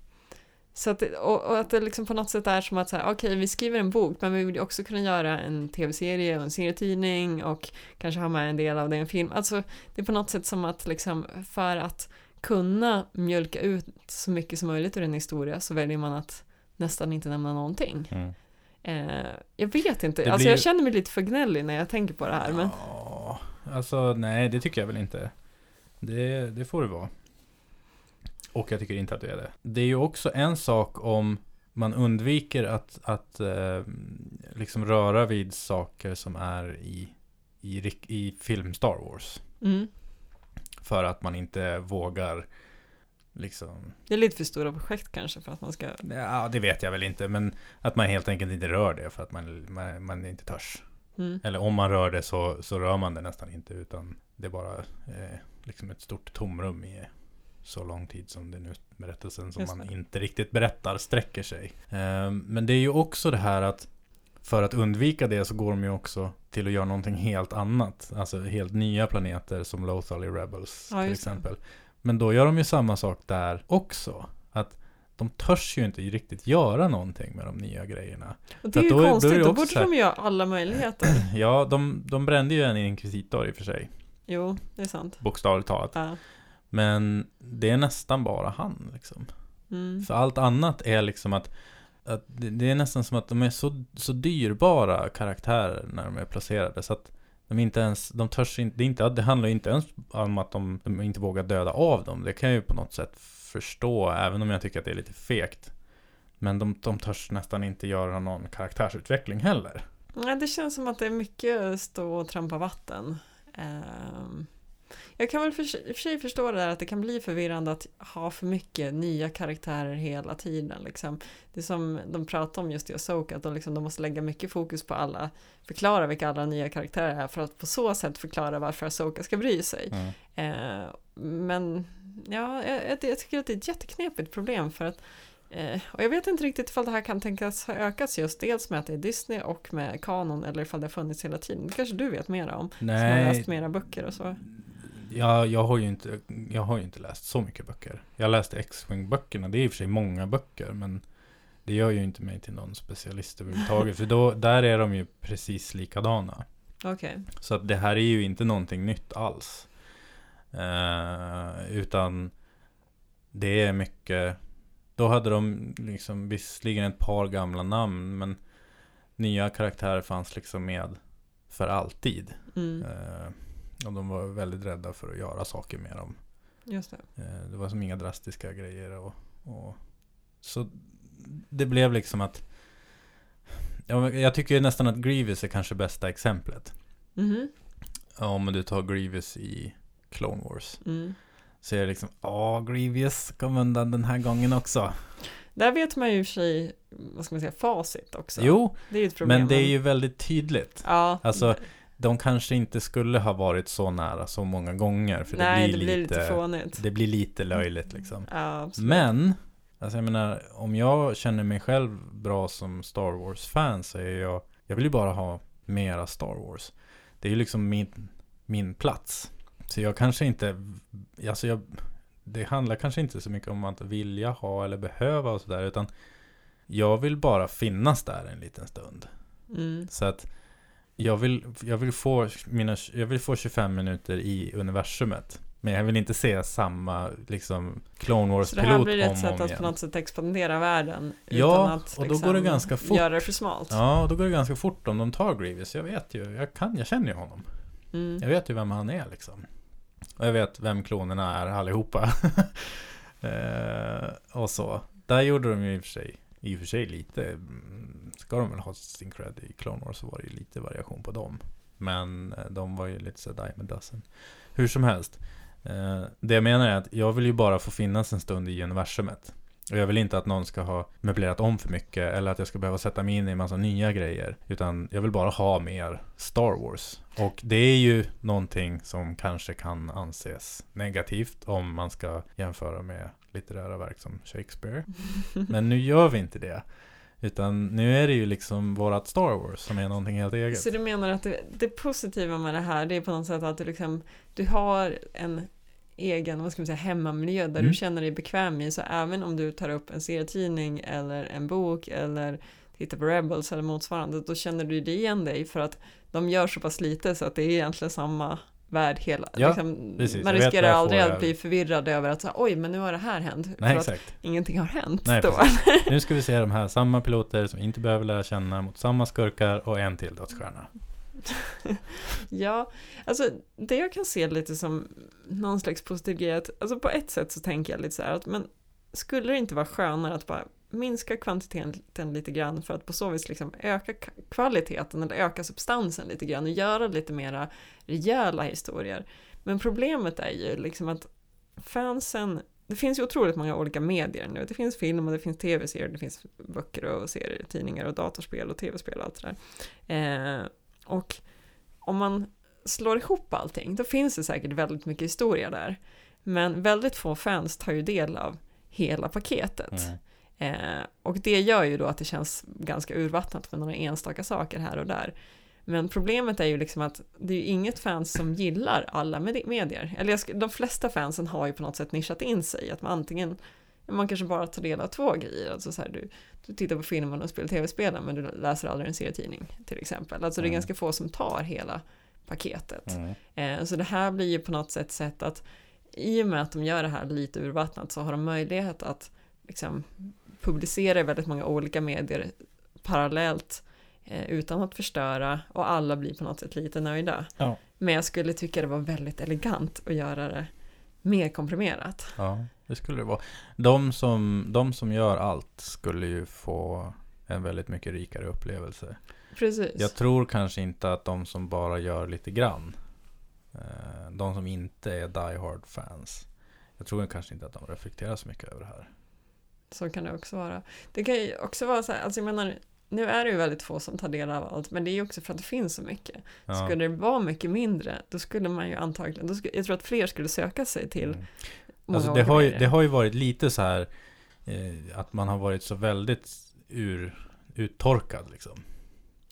så att och, och att det liksom på något sätt är som att säga, okej vi skriver en bok men vi vill också kunna göra en tv-serie och en serietidning och kanske ha med en del av det i en film. Alltså det är på något sätt som att liksom för att kunna mjölka ut så mycket som möjligt ur en historia så väljer man att nästan inte nämna någonting.
Mm.
Eh, jag vet inte,
Det
alltså
blir-
jag känner mig lite för gnällig när jag tänker på det här men
Ja, alltså nej det tycker jag väl inte. Det, det får det vara. Och jag tycker inte att det är det. Det är ju också en sak om man undviker att, att eh, liksom röra vid saker som är i, i, i film Star Wars.
mm,
För att man inte vågar liksom,
det är lite för stora projekt kanske för att man ska
ja det vet jag väl inte. Men att man helt enkelt inte rör det för att man, man, man inte törs.
mm,
Eller om man rör det så, så rör man det nästan inte utan det är bara eh, liksom ett stort tomrum i så lång tid som den berättelsen som man inte riktigt berättar sträcker sig. Eh, men det är ju också det här att för att undvika det så går de ju också till att göra någonting helt annat. Alltså helt nya planeter som Lothal i Rebels
Ja,
till
just det.
exempel. Men då gör de ju samma sak där också. Att de törs ju inte riktigt göra någonting med de nya grejerna.
Och det är ju
då är- då är
konstigt, då, borde
här-
de ha alla möjligheter.
Ja, de, de brände ju en inkvisitor i och för sig.
Jo, det är sant.
Bokstavligt talat.
Ja.
Men det är nästan bara han liksom.
Mm.
För allt annat är liksom att, att det, det är nästan som att de är så, så dyrbara karaktärer när de är placerade. Så att de inte ens, de törs inte, det, inte, det handlar inte ens om att de, de inte vågar döda av dem. Det kan jag ju på något sätt förstå, även om jag tycker att det är lite fegt. Men de, de törs nästan inte göra någon karaktärsutveckling heller.
Nej, det känns som att det är mycket stå och trampa vatten. Ehm, Jag kan väl för, för sig förstå det där att det kan bli förvirrande att ha för mycket nya karaktärer hela tiden. Liksom. Det som de pratar om just i Asoka, att de, liksom, de måste lägga mycket fokus på alla, förklara vilka alla nya karaktärer är för att på så sätt förklara varför Asoka ska bry sig.
Mm.
Eh, men ja, jag, jag, tycker att det är ett jätteknepigt problem för att eh, och jag vet inte riktigt ifall det här kan tänkas ha ökats just dels med att det är Disney och med kanon eller ifall det har funnits hela tiden. Det kanske du vet mera om, som har
Nej,
läst mera böcker och så.
Jag, jag, har ju inte, jag har inte läst så mycket böcker. Jag läste X-Wing-böckerna, det är i och för sig många böcker, men det gör ju inte mig till någon specialist överhuvudtaget. för då, där är de ju precis likadana.
Okej,
Så att det här är ju inte någonting nytt alls. Eh, utan det är mycket, då hade de liksom visserligen ett par gamla namn, men nya karaktärer fanns liksom med för alltid.
mm,
Eh, och de var väldigt rädda för att göra saker med dem.
just det.
Eh, det var som inga drastiska grejer. Och, och, så det blev liksom att ja, jag tycker nästan att Grievous är kanske bästa exemplet.
Mhm,
Om du tar Grievous i Clone Wars.
mm.
Så är det liksom, ja Grievous kom undan den här gången också.
Där vet man ju i och för sig, vad ska man säga, facit också.
Jo,
det är ju ett problem.
men det är ju väldigt tydligt.
Ja,
Alltså, De kanske inte skulle ha varit så nära så många gånger. För
nej,
det blir,
det blir
lite,
lite fånigt.
det blir lite löjligt liksom.
Ja.
Men, alltså jag menar, om jag känner mig själv bra som Star Wars-fan så är jag, jag vill ju bara ha mera Star Wars. Det är ju liksom min, min plats. Så jag kanske inte, alltså jag, det handlar kanske inte så mycket om att vilja ha eller behöva och sådär, utan jag vill bara finnas där en liten stund.
Mm.
Så att jag vill, jag vill, få, mina, jag vill få 25 minuter i universumet. Men jag vill inte se samma liksom Clone
Så det här
Wars-pilot
blir
om
ett
och
sätt
om
att
igen.
på något sätt expandera världen
Ja,
utan att liksom
och då går det ganska fort.
göra det för smalt.
Ja, och då går det ganska fort om de tar Grievous. Jag vet ju, jag kan, jag känner ju honom.
Mm.
Jag vet ju vem han är liksom. Och jag vet vem klonerna är allihopa. eh, och så. Där gjorde de ju i och för sig, i och för sig lite, mm, ska de väl ha sin cred i Clone Wars så var det ju lite variation på dem. Men eh, de var ju lite så dime dozen. Hur som helst. Eh, det jag menar är att jag vill ju bara få finnas en stund i universumet. Och jag vill inte att någon ska ha möblerat om för mycket eller att jag ska behöva sätta mig in i en massa nya grejer. Utan jag vill bara ha mer Star Wars. Och det är ju någonting som kanske kan anses negativt om man ska jämföra med litterära verk som Shakespeare. Men nu gör vi inte det. Utan nu är det ju liksom vårat Star Wars som är någonting helt eget.
Så du menar att det, det positiva med det här det är på något sätt att du, liksom, du har en egen vad ska man säga, hemmamiljö där
Mm.
du känner dig bekväm i så även om du tar upp en serietidning eller en bok eller tittar på Rebels eller motsvarande då känner du igen dig för att de gör så pass lite så att det är egentligen samma värld hela.
Ja,
liksom,
precis.
man riskerar aldrig att bli förvirrad över att så, här, oj men nu har det här hänt.
Nej,
för att
exakt.
ingenting har hänt
Nej,
då.
Nu ska vi se de här samma piloter som inte behöver lära känna mot samma skurkar och en till dödsstjärna.
Ja, alltså det jag kan se lite som någon slags positiv grej, att, alltså på ett sätt så tänker jag lite så här att men skulle det inte vara skönare att bara minska kvantiteten lite grann för att på så vis liksom öka kvaliteten eller öka substansen lite grann och göra lite mera rejäla historier. Men problemet är ju liksom att fansen, det finns ju otroligt många olika medier nu. Det finns film och det finns tv-serier, det finns böcker och serier, tidningar och datorspel och tv-spel och allt det där. Eh, och om man slår ihop allting, då finns det säkert väldigt mycket historia där. Men väldigt få fans tar ju del av hela paketet.
Mm.
Eh, och det gör ju då att det känns ganska urvattnat med några enstaka saker här och där. Men problemet är ju liksom att det är ju inget fans som gillar alla med- medier. Eller jag sk- de flesta fansen har ju på något sätt nischat in sig. Att man antingen, man kanske bara tar del av två grejer. Alltså så här, du, du tittar på filmen och spelar tv-spelen men du läser aldrig en serietidning till exempel. Alltså det är
Mm.
ganska få som tar hela paketet.
Mm.
Eh, Så det här blir ju på något sätt sätt att i och med att de gör det här lite urvattnat så har de möjlighet att liksom publicera i väldigt många olika medier parallellt eh, utan att förstöra och alla blir på något sätt lite nöjda.
Ja.
Men jag skulle tycka det var väldigt elegant att göra det mer komprimerat.
Ja, det skulle det vara. De som, de som gör allt skulle ju få en väldigt mycket rikare upplevelse.
Precis.
Jag tror kanske inte att de som bara gör lite grann de som inte är Die Hard-fans. Jag tror kanske inte att de reflekterar så mycket över det här.
Så kan det också vara. Det kan ju också vara så här, alltså jag menar, nu är det ju väldigt få som tar del av allt, men det är ju också för att det finns så mycket.
Ja.
Skulle det vara mycket mindre, då skulle man ju antagligen, då skulle, jag tror att fler skulle söka sig till
Mm. Alltså det, har ju, det har ju varit lite så här eh, att man har varit så väldigt ur, uttorkad liksom.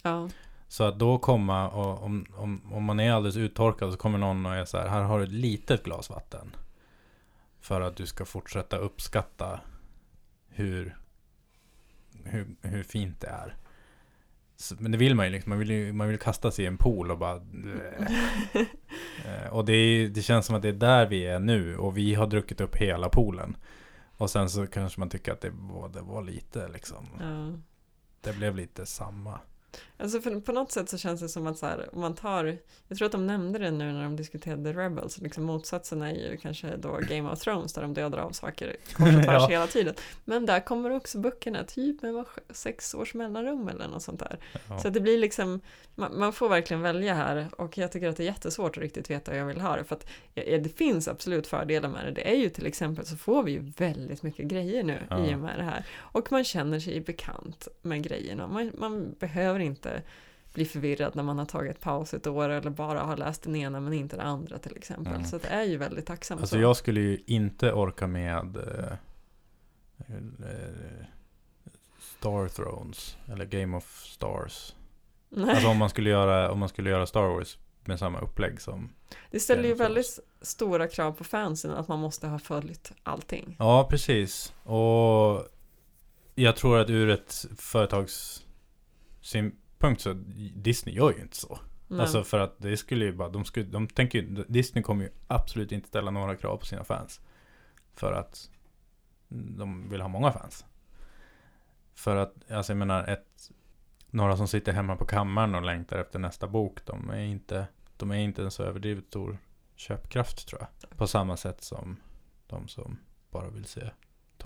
Ja,
Så att då komma och om, om, om man är alldeles uttorkad så kommer någon och är så här, här har du ett litet glas vatten. För att du ska fortsätta uppskatta hur, hur, hur fint det är. Så, men det vill man ju liksom, man vill ju man vill kasta sig i en pool och bara... Eh, och det, är, det känns som att det är där vi är nu och vi har druckit upp hela poolen. Och sen så kanske man tycker att det var, det var lite liksom.
ja.
Det blev lite samma.
Alltså för på något sätt så känns det som att så här, om man tar, jag tror att de nämnde det nu när de diskuterade Rebels, liksom motsatsen är ju kanske då Game of Thrones där de dödar av saker kors och tvärs
Ja.
hela tiden. Men där kommer också böckerna, typ med sex års mellanrum eller något sånt där.
Ja.
Så det blir liksom, man, man får verkligen välja här och jag tycker att det är jättesvårt att riktigt veta hur jag vill ha det. För att ja, det finns absolut fördelar med det. Det är ju till exempel så får vi ju väldigt mycket grejer nu
Ja.
i och med det här. Och man känner sig bekant med grejerna. Man, man behöver inte bli förvirrad när man har tagit paus ett år eller bara har läst den ena men inte den andra till exempel.
Mm.
Så det är ju väldigt tacksamt.
Alltså
så.
jag skulle ju inte orka med eh, eh, Star Thrones eller Game of Stars.
Nej.
Alltså om man skulle göra, om man skulle göra Star Wars med samma upplägg som
det ställer ju
Game
väldigt stora krav på fansen att man måste ha följt allting.
Ja, precis. Och jag tror att ur ett företags synpunkt så Disney gör ju inte så.
Men,
Alltså för att det skulle ju bara, de, skulle, de tänker ju, Disney kommer ju absolut inte ställa några krav på sina fans. För att de vill ha många fans. För att, alltså jag menar, ett, några som sitter hemma på kammaren och längtar efter nästa bok, de är inte, de är inte en så överdrivet stor köpkraft tror jag. På samma sätt som de som bara vill se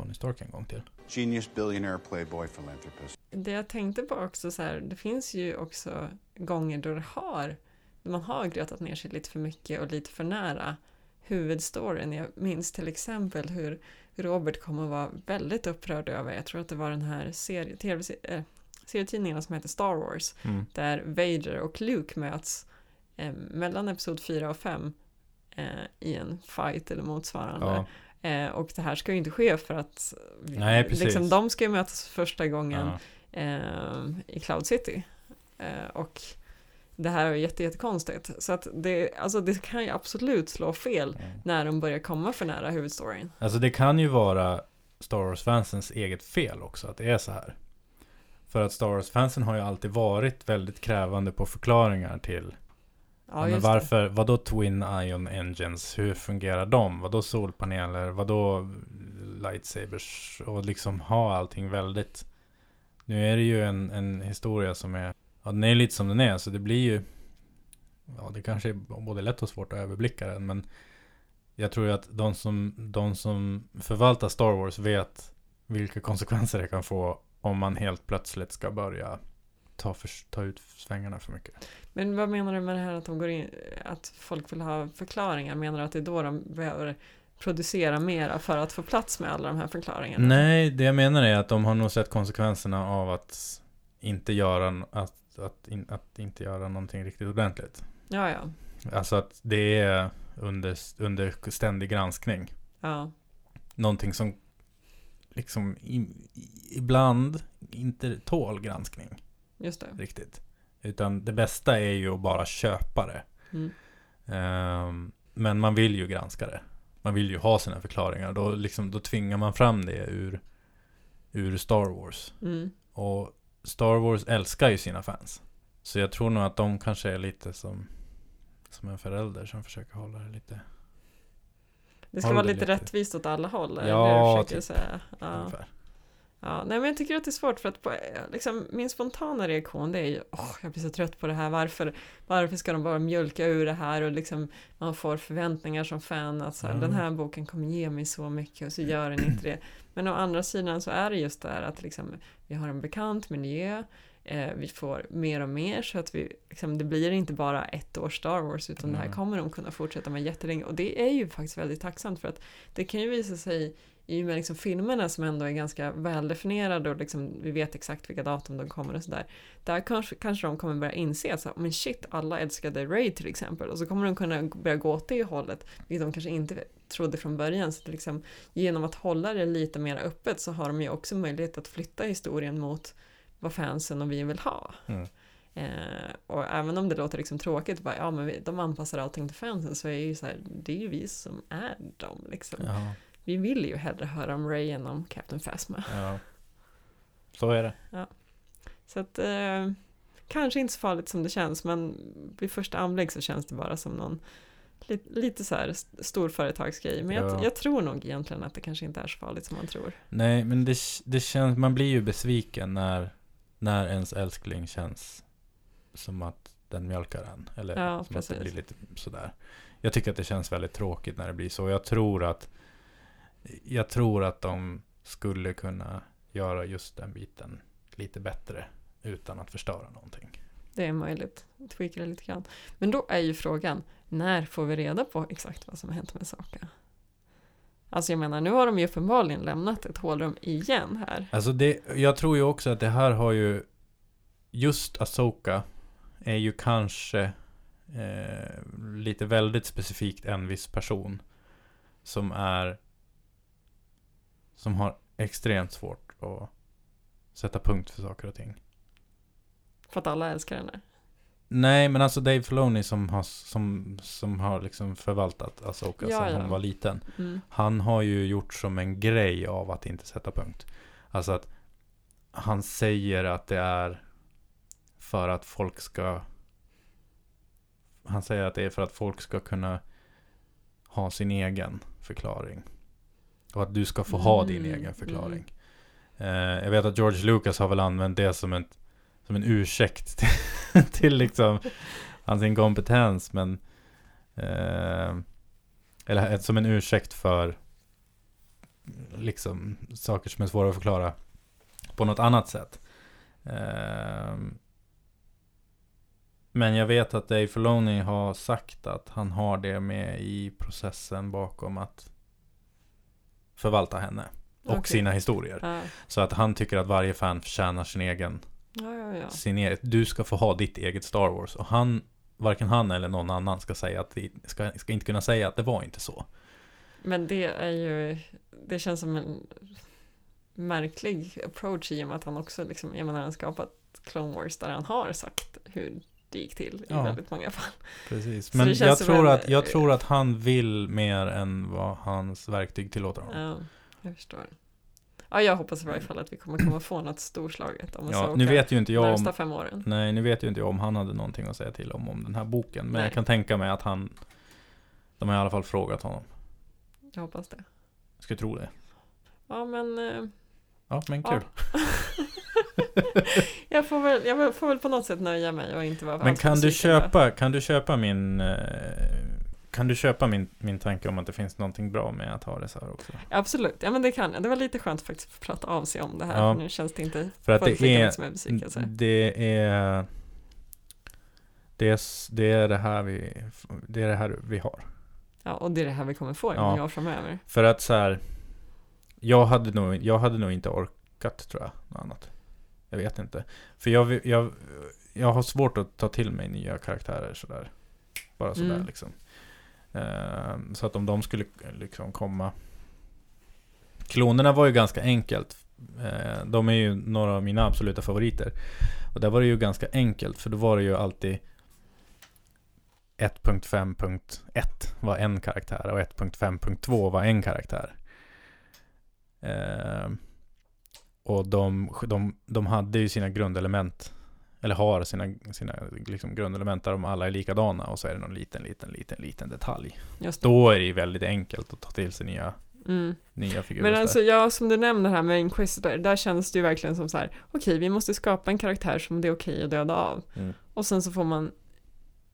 Tony Stark en gång till.
Genius, billionaire, playboy, philanthropist.
Det jag tänkte på också så här, det finns ju också gånger då det har, då man har grötat ner sig lite för mycket och lite för nära huvudstoryn. Jag minns till exempel hur Robert kom att vara väldigt upprörd över, jag tror att det var den här serie, TV, eh, serietidningen som heter Star Wars,
Mm.
där Vader och Luke möts eh, mellan episod 4 och 5 eh, i en fight eller motsvarande.
Ja,
Eh, och det här ska ju inte ske för att
Nej,
liksom, de ska ju mötas för första gången
ja.
eh, i Cloud City. Eh, och det här är jätte, jättekonstigt. Så att det, alltså det kan ju absolut slå fel
Mm.
när de börjar komma för nära huvudstoryn.
Alltså det kan ju vara Star Wars-fansens eget fel också att det är så här. För att Star Wars-fansen har ju alltid varit väldigt krävande på förklaringar till
Ja,
men
just det.
varför, vadå Twin Ion Engines, hur fungerar de? Vadå solpaneler, vadå lightsabers och liksom ha allting väldigt Nu är det ju en, en historia som är, ja den är lite som den är så det blir ju Ja det kanske är både lätt och svårt att överblicka den men Jag tror ju att de som, de som förvaltar Star Wars vet vilka konsekvenser det kan få om man helt plötsligt ska börja ta, för, ta ut svängarna för mycket.
Men vad menar du med det här att, de går in, att folk vill ha förklaringar? Menar du att det är då de behöver producera mera för att få plats med alla de här förklaringarna?
Nej, det jag menar är att de har nog sett konsekvenserna av att inte göra, att, att, in, att inte göra någonting riktigt ordentligt.
Ja, ja.
Alltså att det är under, under ständig granskning.
ja.
Någonting som liksom i, ibland inte tål granskning
Just det.
riktigt. Utan det bästa är ju att bara köpa det.
Mm.
Ehm, men man vill ju granska det. Man vill ju ha sina förklaringar. Då, liksom, då tvingar man fram det ur, ur Star Wars.
Mm.
Och Star Wars älskar ju sina fans. Så jag tror nog att de kanske är lite som, som en förälder som försöker hålla det lite
Det ska vara lite,
lite.
rättvist åt alla håll.
Ja, typ.
säga. Ja.
ungefär.
Ja, nej men jag tycker att det är svårt för att på, liksom, min spontana reaktion det är ju åh, jag blir så trött på det här, varför, varför ska de bara mjölka ur det här och liksom man får förväntningar som fan att så här,
Mm.
den här boken kommer ge mig så mycket och så gör den inte det. Men å andra sidan så är det just det här att liksom, vi har en bekant miljö, Eh, vi får mer och mer så att vi, liksom, det blir inte bara ett år Star Wars utan det här
Mm.
kommer de kunna fortsätta med jättelänge. Och det är ju faktiskt väldigt tacksamt för att det kan ju visa sig i och med liksom filmerna som ändå är ganska väldefinierade och liksom, vi vet exakt vilka datum de kommer och sådär. Där kanske, kanske de kommer börja inse att så men shit, alla älskade Ray till exempel. Och så kommer de kunna börja gå åt det hållet, vilket de kanske inte trodde från början. Så att liksom, genom att hålla det lite mer öppet så har de ju också möjlighet att flytta historien mot vad fansen och vi vill ha.
Mm.
Eh, och även om det låter liksom tråkigt, bara, ja men vi, de anpassar allting till fansen, så är det ju så här, det är ju vi som är dem liksom.
Ja,
Vi vill ju hellre höra om Ray än om Captain Phasma.
ja. Så är det.
Så att eh, kanske inte så farligt som det känns, men vid första anblick så känns det bara som någon lite, lite så här st- storföretagsgrej. Men jag,
Ja.
jag tror nog egentligen att det kanske inte är så farligt som man tror.
Nej, men det, det känns, man blir ju besviken när, när ens älskling känns som att den mjölkar en. Eller
Ja,
som att det
precis.
blir lite sådär. Jag tycker att det känns väldigt tråkigt när det blir så. Jag tror att, jag tror att de skulle kunna göra just den biten lite bättre utan att förstöra någonting.
Det är möjligt. Tweaka lite grann. Men då är ju frågan, när får vi reda på exakt vad som har hänt med Saka? Alltså jag menar, nu har de ju uppenbarligen lämnat ett hålrum igen här.
Alltså det, jag tror ju också att det här har ju, just Asoka är ju kanske eh, lite väldigt specifikt en viss person som är, som har extremt svårt att sätta punkt för saker och ting.
För att alla älskar henne.
Nej, men alltså Dave Filoni som har, som, som har liksom förvaltat Asoka
Ja,
sedan
ja.
hon var liten.
Mm.
Han har ju gjort som en grej av att inte sätta punkt. Alltså att han säger att det är för att folk ska... Han säger att det är för att folk ska kunna ha sin egen förklaring. Och att du ska få ha din
Mm,
egen förklaring. Eh, jag vet att George Lucas har väl använt det som, ett, som en ursäkt till, till liksom hans inkompetens. Men eh, eller som en ursäkt för liksom saker som är svåra att förklara på något annat sätt. Ehm, men jag vet att Dave Filoni har sagt att han har det med i processen bakom att förvalta henne. Och
Okej.
sina historier.
Ja,
Så att han tycker att varje fan förtjänar sin egen,
ja, ja. ja.
sin egen, du ska få ha ditt eget Star Wars. Och han, varken han eller någon annan ska säga att vi ska, ska inte kunna säga att det var inte så.
Men det är ju, det känns som en märklig approach i och med att han också liksom, jag menar han skapat Clone Wars där han har sagt hur det gick till i
Ja.
väldigt många fall.
Precis. Men jag tror, att, jag tror att han vill mer än vad hans verktyg tillåter honom.
Ja, jag förstår. Ja, jag hoppas i varje fall att vi kommer komma få något storslaget om
Ja, nu vet ju inte jag om,
fem åren.
nej, nu vet ju inte jag om han hade någonting att säga till om, om den här boken. Men
Nej.
jag kan tänka mig att han, de har i alla fall frågat honom.
Jag hoppas det.
Jag skulle tro det.
Ja, men eh,
Ja, men
Ja.
kul.
jag, får väl, jag får väl på något sätt nöja mig och inte vara
Men kan du köpa, kan du köpa min, eh, kan du köpa min, min tanke om att det finns någonting bra med att ha det så här också?
Absolut, ja men det kan jag. Det var lite skönt faktiskt att få prata av sig om det här.
Ja.
Nu känns det inte
För att det är,
som en besvikelse.
det är, det är, det är det här vi, det är det här vi har.
Ja, och det är det här vi kommer få i
Ja.
många år framöver.
För att så här, jag hade nog, jag hade nog inte orkat tror jag, något annat. Jag vet inte. För jag, jag, jag har svårt att ta till mig nya karaktärer sådär. Bara sådär
Mm.
liksom. Ehm, så att om de skulle liksom komma. Klonerna var ju ganska enkelt. Eh, de är ju några av mina absoluta favoriter. Och där var det ju ganska enkelt, för då var det ju alltid 1.5.1 var en karaktär och 1.5.2 var en karaktär. Eh, och de, de, de hade ju sina grundelement, eller har sina, sina liksom grundelement där de alla är likadana och så är det någon liten, liten, liten, liten detalj.
Just det.
Då är det ju väldigt enkelt att ta till sig nya,
Mm. Men
så
alltså ja, som du nämner här med Inquisitor, där känns det ju verkligen som så här, okej, vi måste skapa en karaktär som det är okej att döda av.
Mm.
Och sen så får man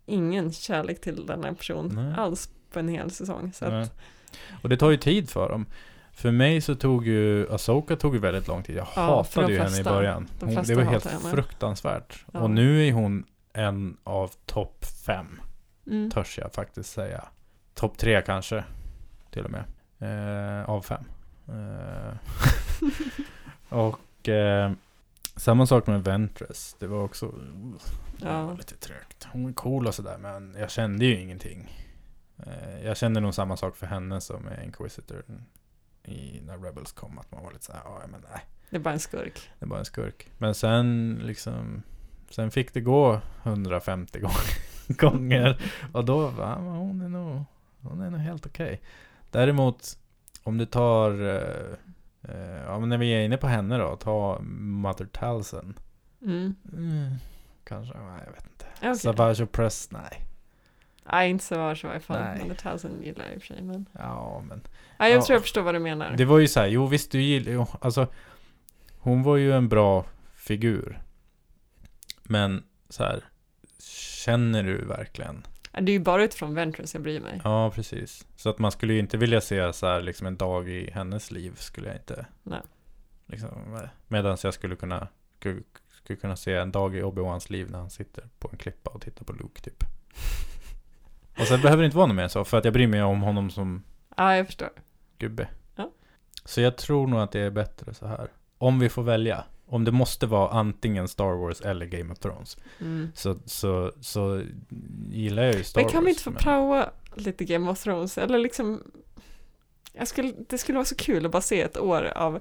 ingen kärlek till den här personen alls på en hel säsong. Att,
Och det tar ju tid för dem. För mig så tog ju Asoka tog ju väldigt lång tid. Jag
Ja,
hatade
de
ju henne i
flesta.
början. Hon,
flesta
det var helt
henne.
fruktansvärt.
Ja.
Och nu är hon en av topp fem,
Mm.
törs jag faktiskt säga. Topp tre kanske, till och med. Eh, av fem. Eh, och eh, samma sak med Ventress. Det var också det
Ja.
var lite trögt. Hon är cool och sådär, men jag kände ju ingenting. Eh, jag kände nog samma sak för henne som med Inquisitor i, när Rebels kom. Att man var lite såhär, ja men nej,
Det är bara en skurk.
det är bara en skurk. Men sen liksom, sen fick det gå 150 gånger. och då, va, hon är nog, hon är nog helt okej. Däremot, om du tar, eh, eh, ja men när vi är inne på henne då, ta Mother Talsen.
Mm.
Mm, kanske, nej jag vet inte.
Okej.
Savage och Press, nej.
Nej, inte så i alla fall.
Nej.
The Thousand gillar jag i och för sig. Men...
Ja, men
Ja, jag
Ja.
tror jag förstår vad du menar.
det var ju så här, jo visst du gillar jo, alltså hon var ju en bra figur. Men så här, känner du verkligen?
Ja, Det är ju bara utifrån Ventress jag bryr mig.
Ja, precis. Så att man skulle ju inte vilja se så här liksom en dag i hennes liv skulle jag inte.
Nej.
Liksom, Medan jag skulle kunna, skulle, skulle kunna se en dag i Obi-Wans liv när han sitter på en klippa och tittar på Luke typ. Och sen behöver det inte vara något mer än så, för att jag bryr mig om honom som
Ja, jag förstår.
gubbe.
Ja.
Så jag tror nog att det är bättre så här. Om vi får välja. Om det måste vara antingen Star Wars eller Game of Thrones.
Mm.
Så, så, så gillar jag ju Star
Men kan
Wars.
vi inte få praoa lite Game of Thrones? Eller liksom... Jag skulle, det skulle vara så kul att bara se ett år av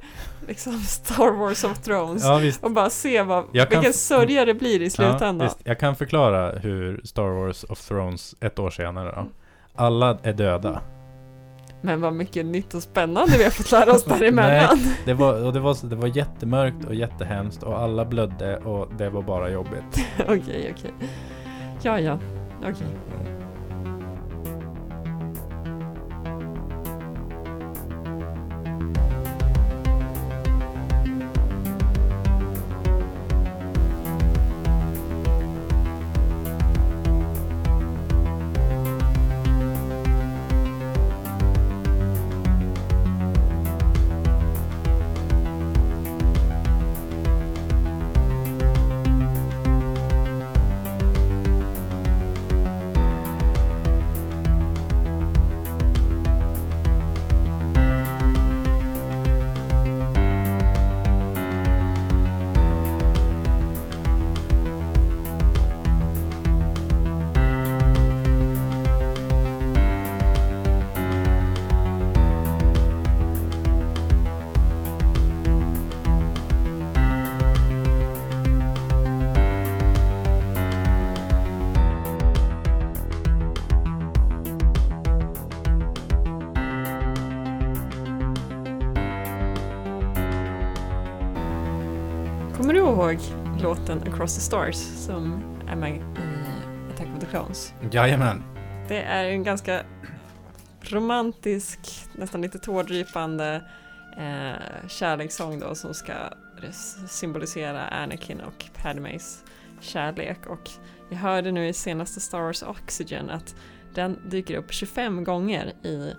liksom Star Wars of Thrones.
Ja.
Och bara se vad,
Jag kan
vilken
f-
sörja det blir i slutändan.
Ja. Jag kan förklara hur Star Wars of Thrones ett år senare då. Alla är döda.
Men vad mycket nytt och spännande vi har fått lära oss däremellan.
Det var, och det, var, det var jättemörkt och jättehemskt och alla blödde och det var bara jobbigt.
Okej, okej. Ja, ja. Okej. Kommer Across the Stars som är med i Attack of the Clones?
Jajamän.
Det är en ganska romantisk, nästan lite tårdrypande eh, kärlekssång då som ska symbolisera Anakin och Padmes kärlek. Och jag hörde nu i senaste Star Wars Oxygen att den dyker upp 25 gånger i,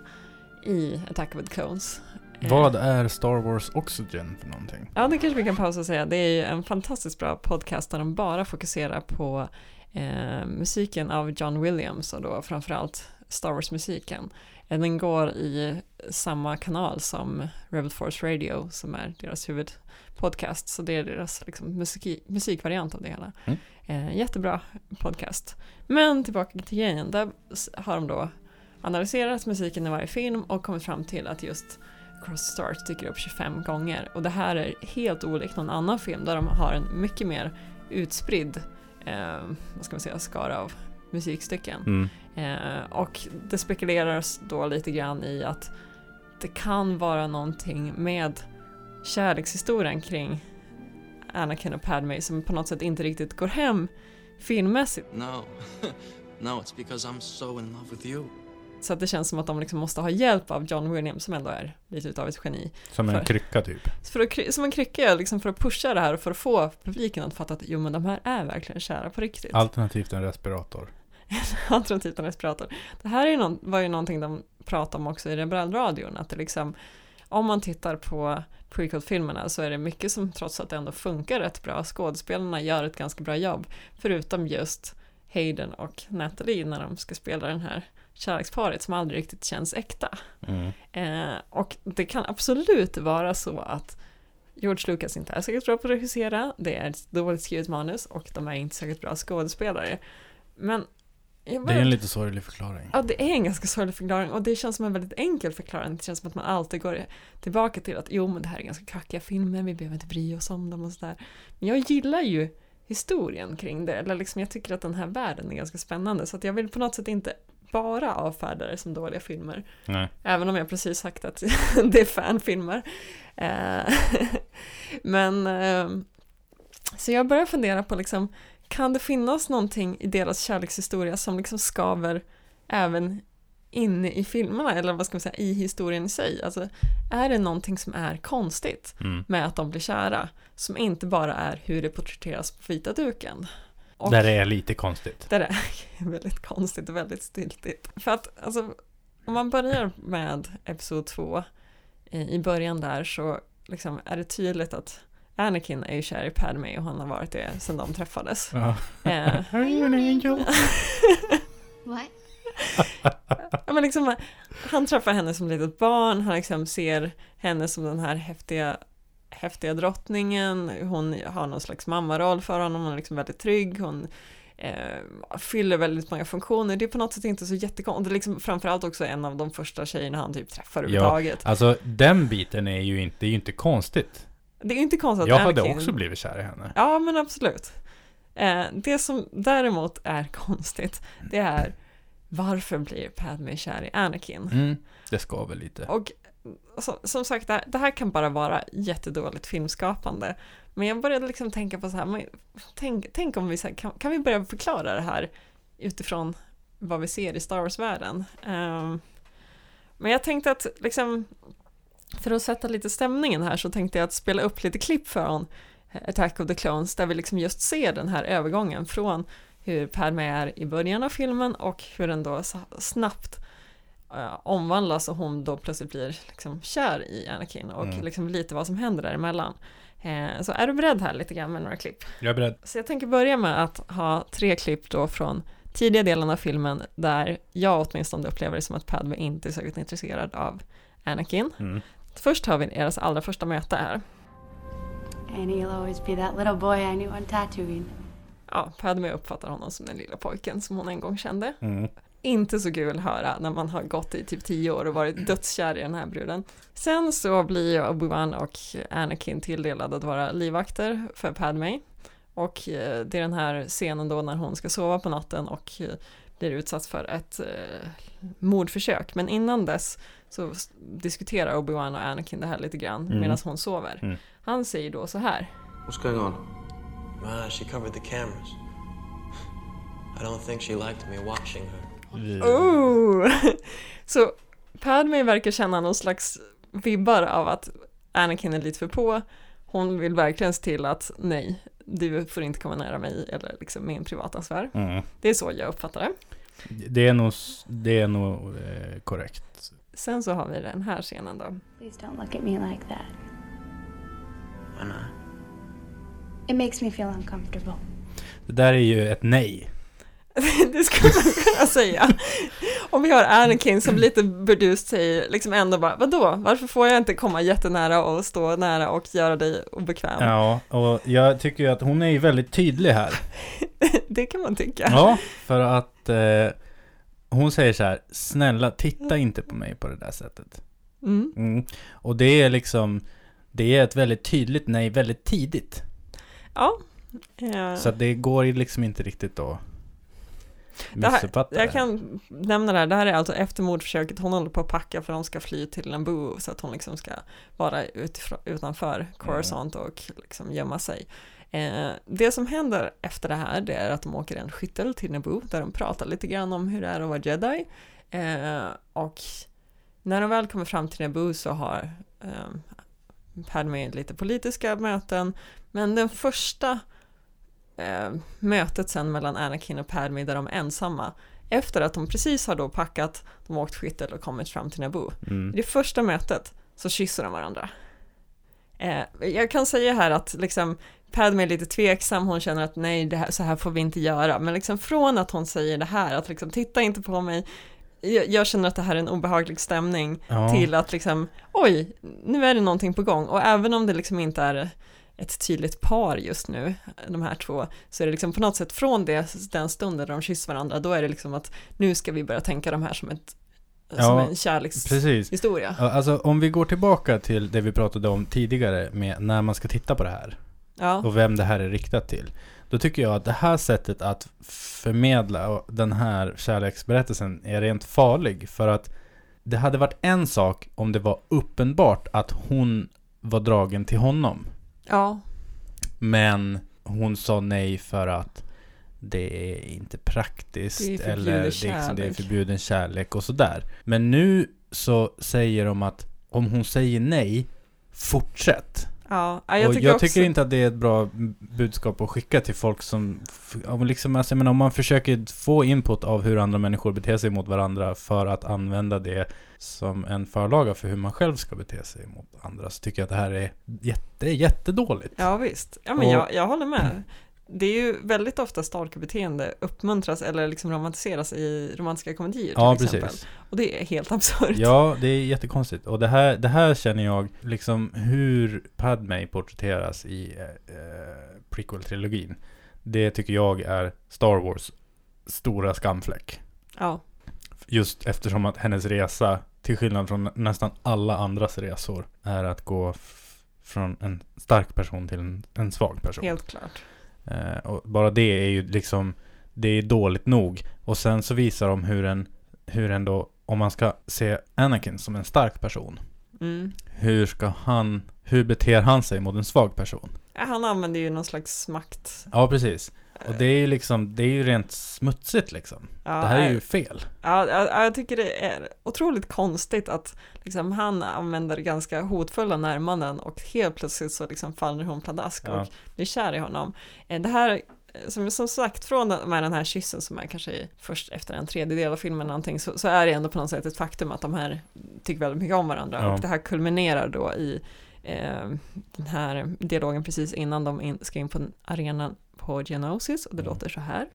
i Attack of the Clones. Eh,
Vad är Star Wars Oxygen för någonting?
Ja, det kanske vi kan pausa och säga. Det är ju en fantastiskt bra podcast där de bara fokuserar på eh, musiken av John Williams och då framförallt Star Wars-musiken. Eh, Den går i samma kanal som Rebel Force Radio som är deras huvudpodcast. Så det är deras liksom, musik, musikvariant av det hela.
Mm.
Eh, jättebra podcast. Men tillbaka till grejen. Där har de då analyserat musiken i varje film och kommit fram till att just Cross the Stars dyker upp 25 gånger. Och det här är helt olikt någon annan film där de har en mycket mer utspridd eh, vad ska man säga, skara av musikstycken.
Mm.
Eh, och det spekuleras då lite grann i att det kan vara någonting med kärlekshistorien kring Anakin och Padme som på något sätt inte riktigt går hem filmmässigt.
No. no, it's because I'm so in love with you.
Så att det känns som att de liksom måste ha hjälp av John Williams som ändå är lite utav ett geni.
Som en
För-
krycka typ.
För att, som en krycka liksom för att pusha det här och för att få publiken att fatta att jo men de här är verkligen kära på riktigt.
Alternativt en respirator.
Alternativt en respirator. Det här är någon, var ju någonting de pratade om också i Rebellradion, att det liksom om man tittar på prequel-filmerna så är det mycket som trots att det ändå funkar rätt bra. Skådespelarna gör ett ganska bra jobb, förutom just Hayden och Natalie när de ska spela den här kärleksparet som aldrig riktigt känns äkta.
Mm.
Eh, och det kan absolut vara så att George Lucas inte är särskilt bra på att regissera, det är ett dåligt skrivet manus och de är inte särskilt bra skådespelare. Men
Det är en lite sorglig förklaring.
Ja, det är en ganska sorglig förklaring och det känns som en väldigt enkel förklaring. Det känns som att man alltid går tillbaka till att jo, men det här är ganska kackiga filmer, vi behöver inte bry oss om dem och sådär. Men jag gillar ju historien kring det, eller liksom jag tycker att den här världen är ganska spännande, så att jag vill på något sätt inte bara avfärda det som dåliga filmer.
Nej.
Även om jag precis sagt att det är fanfilmer. Eh, Men eh, så jag börjar fundera på liksom, kan det finnas någonting i deras kärlekshistoria som liksom skaver även inne i filmerna, eller vad ska man säga, i historien i sig? Alltså, är det någonting som är konstigt
Mm.
med att de blir kära, som inte bara är hur det porträtteras på vita duken? Och-
Där det är lite konstigt.
det är väldigt konstigt och väldigt stiltigt. För att alltså, om man börjar med episod två i i början där så liksom är det tydligt att Anakin är ju kär i Padme och han har varit det sedan de träffades.
Ja.
Eh,
Are you an angel?
What?
ja, men liksom, han träffar henne som litet barn, han liksom ser henne som den här häftiga, häftiga drottningen, hon har någon slags mammaroll för honom, hon är liksom väldigt trygg, hon eh, fyller väldigt många funktioner, det är på något sätt inte så jättekonstigt, det är liksom framförallt också en av de första tjejerna han typ träffar överhuvudtaget.
Alltså den biten är ju inte, det är ju inte konstigt.
Det är ju inte konstigt att
Jag hade
Anakin-
också blivit kär i henne.
Ja, men absolut. Eh, det som däremot är konstigt, det är varför blir Padme kär i Anakin?
Mm. Det ska väl lite.
Och som, som sagt, det här, det här kan bara vara jättedåligt filmskapande. Men jag började liksom tänka på så här, men, tänk, tänk om vi så här, kan, kan vi börja förklara det här utifrån vad vi ser i Star Wars-världen? Um, men jag tänkte att liksom, för att sätta lite stämningen här så tänkte jag att spela upp lite klipp från Attack of the Clones där vi liksom just ser den här övergången från hur Padme är i början av filmen och hur den då snabbt eh, omvandlas och hon då plötsligt blir liksom kär i Anakin och
Mm.
liksom lite vad som händer däremellan. Eh, så är du beredd här lite grann med några klipp?
Jag är beredd.
Så jag tänker börja med att ha tre klipp då från tidiga delen av filmen där jag åtminstone upplever det som att Padme inte är särskilt intresserad av Anakin.
Mm.
Först har vi deras allra första möte här.
And he'll always be that little boy I knew on Tatooine.
Ja, Padme uppfattar honom som den lilla pojken som hon en gång kände.
Mm.
Inte så kul att höra när man har gått i typ tio år och varit dödskär i den här bruden. Sen så blir ju Obi-Wan och Anakin tilldelade att vara livvakter för Padme. Och eh, det är den här scenen då när hon ska sova på natten och eh, blir utsatt för ett eh, mordförsök. Men innan dess så diskuterar Obi-Wan och Anakin det här lite grann
Mm.
medan hon sover.
Mm.
Han säger då så här.
What's going on? Ah, she covered the cameras. I don't think she liked me watching her.
Oh! Så Padme verkar känna någon slags vibbar av att Anakin är lite för på. Hon vill verkligen se till att nej, du får inte komma nära mig eller liksom min privata sfär.
Mm.
Det är så jag uppfattar det.
Det är nog, det är nog eh, korrekt.
Sen så har vi den här scenen då.
Please don't look at me like that.
Why not?
It makes me feel uncomfortable.
Det där är ju ett nej.
det skulle man kunna säga. Om vi har Anakin som lite burdust säger liksom ändå bara, vadå, varför får jag inte komma jättenära och stå nära och göra dig obekväm?
Ja, och jag tycker ju att hon är ju väldigt tydlig här.
det kan man tycka.
Ja, för att eh, hon säger så här, snälla titta inte på mig på det där sättet.
Mm.
Mm. Och det är liksom, det är ett väldigt tydligt nej väldigt tidigt.
Ja. Eh,
Så att det går ju liksom inte riktigt att
Det här, jag kan nämna det här, det här är alltså efter mordförsöket, hon håller på att packa för de ska fly till Naboo så att hon liksom ska vara utifrån, utanför Coruscant och liksom gömma sig. Eh, det som händer efter det här, det är att de åker en skyttel till Naboo där de pratar lite grann om hur det är att vara jedi. Eh, och när de väl kommer fram till Naboo så har eh, Padme lite politiska möten, men den första eh, mötet sen mellan Anakin och Padme där de är ensamma efter att de precis har då packat, de har åkt skyttel och kommit fram till Naboo.
Mm.
I det första mötet så kysser de varandra. Eh, jag kan säga här att liksom Padme är lite tveksam, hon känner att nej, här, så här får vi inte göra. Men liksom från att hon säger det här, att liksom titta inte på mig, jag, jag känner att det här är en obehaglig stämning
Ja.
till att liksom, oj, nu är det någonting på gång. Och även om det liksom inte är ett tydligt par just nu, de här två, så är det liksom på något sätt från det, den stunden där de kysser varandra, då är det liksom att nu ska vi börja tänka de här som, ett, som
Ja,
en kärlekshistoria.
Precis. Alltså om vi går tillbaka till det vi pratade om tidigare med när man ska titta på det här.
Ja,
och vem det här är riktat till. Då tycker jag att det här sättet att förmedla den här kärleksberättelsen är rent farlig. För att det hade varit en sak om det var uppenbart att hon var dragen till honom.
Ja,
Men hon sa nej för att det är inte praktiskt.
Det är
eller det är, liksom, det är förbjuden kärlek och sådär. Men nu så säger de att om hon säger nej, fortsätt.
Ja. ja jag
och
tycker
jag tycker inte att det är ett bra budskap att skicka till folk som... Om, liksom, alltså, men om man försöker få input av hur andra människor beter sig mot varandra för att använda det som en förlaga för hur man själv ska bete sig mot andra så tycker jag att det här är jätte, jättedåligt.
Ja visst, ja men
Och-
jag, jag håller med. Det är ju väldigt ofta stalkerbeteende uppmuntras eller liksom romantiseras i romantiska komedier till
Ja,
exempel.
precis.
Och det är helt absurt.
Ja, det är jättekonstigt. Och det här, det här känner jag, liksom hur Padme porträtteras i eh, eh, prequel-trilogin. Det tycker jag är Star Wars stora skamfläck.
Ja,
Just eftersom att hennes resa, till skillnad från nästan alla andras resor, är att gå från en stark person till en, en svag person.
helt klart.
Eh, och bara det är ju liksom, det är dåligt nog. Och sen så visar de hur en, hur en då, om man ska se Anakin som en stark person,
Mm.
hur ska han, hur beter han sig mot en svag person?
Han använder ju någon slags makt.
Ja, precis. Och det är ju liksom, det är ju rent smutsigt liksom.
Ja,
det här är ju fel.
Ja, ja, jag tycker det är otroligt konstigt att liksom, han använder ganska hotfulla närmanden och helt plötsligt så liksom faller hon pladask
Ja.
och blir kär i honom. Eh, Det här, som, som sagt, från den, med den här kyssen som är kanske först efter en tredjedel av filmen någonting, så, så är det ändå på något sätt ett faktum att de här tycker väldigt mycket om varandra
Ja.
och det här kulminerar då i eh, den här dialogen precis innan de in, ska in på arenan på Geonosis och det
Mm.
låter så här.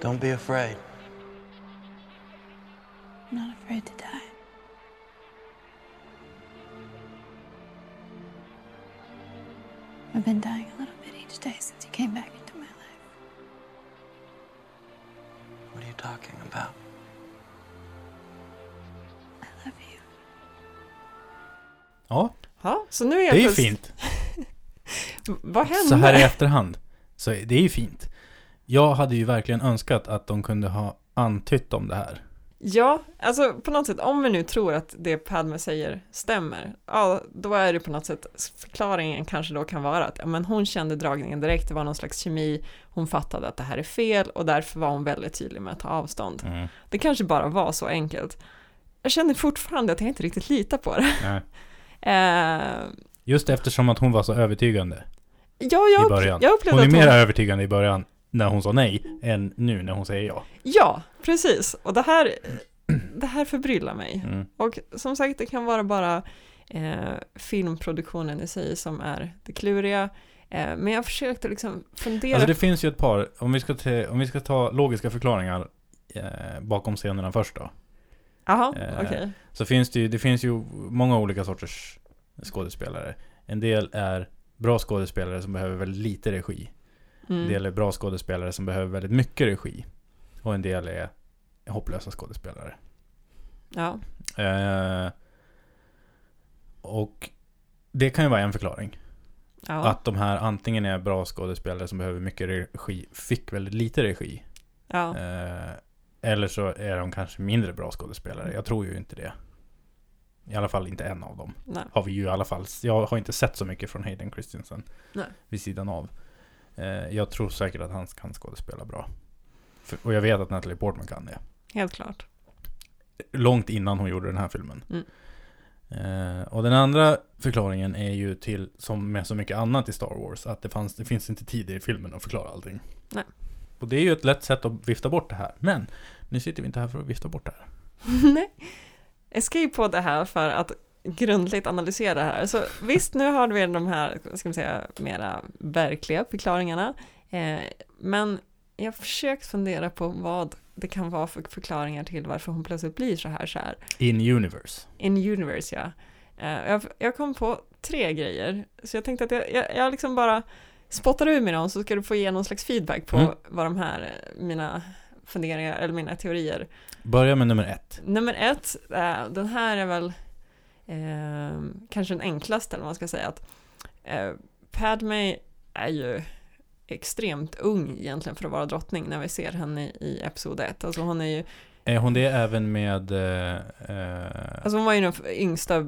Don't be afraid.
I'm not afraid to die. I've been dying a little bit each day since you came back into my life.
What are you talking about?
Ja,
Ja, så nu är jag
det är ju fint.
Vad hände?
Så här i efterhand. Så det är ju fint. Jag hade ju verkligen önskat att de kunde ha antytt om det här.
Ja, alltså på något sätt, om vi nu tror att det Padme säger stämmer, ja, då är det på något sätt, förklaringen kanske då kan vara att ja, men hon kände dragningen direkt, det var någon slags kemi, hon fattade att det här är fel och därför var hon väldigt tydlig med att ta avstånd.
Mm.
Det kanske bara var så enkelt. Jag känner fortfarande att jag inte riktigt litar på det.
Nej.
Eh,
Just eftersom att hon var så övertygande
ja, jag,
i början.
jag upplevde
Hon är mer
hon...
övertygande i början när hon sa nej än nu när hon säger ja.
Ja, precis. Och det här, det här förbryllar mig.
Mm.
Och som sagt, det kan vara bara eh, filmproduktionen i sig som är det kluriga. Eh, men jag försökte liksom fundera.
Alltså det finns ju ett par, om vi ska, om vi ska ta logiska förklaringar eh, bakom scenerna först då.
Jaha,
eh,
okej.
Så finns det ju, det finns ju många olika sorters skådespelare. En del är bra skådespelare som behöver väldigt lite regi. En
Mm.
del är bra skådespelare som behöver väldigt mycket regi. Och en del är hopplösa skådespelare.
Ja,
Eh, och det kan ju vara en förklaring.
ja,
Att de här antingen är bra skådespelare som behöver mycket regi, fick väldigt lite regi.
ja.
Eh, eller så är de kanske mindre bra skådespelare. Jag tror ju inte det. I alla fall inte en av dem.
Nej.
Har vi ju i alla fall. Jag har inte sett så mycket från Hayden Christensen.
Nej.
Vid sidan av. Eh, jag tror säkert att han kan skådespela bra. För, och jag vet att Natalie Portman kan det.
Helt klart.
Långt innan hon gjorde den här filmen.
Mm.
Eh, och den andra förklaringen är ju till, som med så mycket annat i Star Wars, att det, fanns, det finns inte tid i filmen att förklara allting.
Nej.
Och det är ju ett lätt sätt att vifta bort det här. Men nu sitter vi inte här för att vifta bort det här.
Nej. Escape Pod är här för att grundligt analysera det här. Så visst, nu har vi de här, ska man säga, mera verkliga förklaringarna. Eh, men jag har försökt fundera på vad det kan vara för förklaringar till varför hon plötsligt blir så här kär.
In universe.
In universe, ja. Eh, jag, jag kom på tre grejer, så jag tänkte att jag, jag, jag liksom bara spottar ur med dem så ska du få ge någon slags feedback på
Mm.
vad de här, eh, mina funderingar, eller mina teorier.
Börja med nummer ett.
Nummer ett, eh, den här är väl eh, kanske den enklaste, eller vad man ska säga. Att, eh, Padme är ju extremt ung egentligen för att vara drottning när vi ser henne i, i Episod 1. Alltså hon är ju
Är hon det även med... Eh, eh,
Alltså hon var ju den yngsta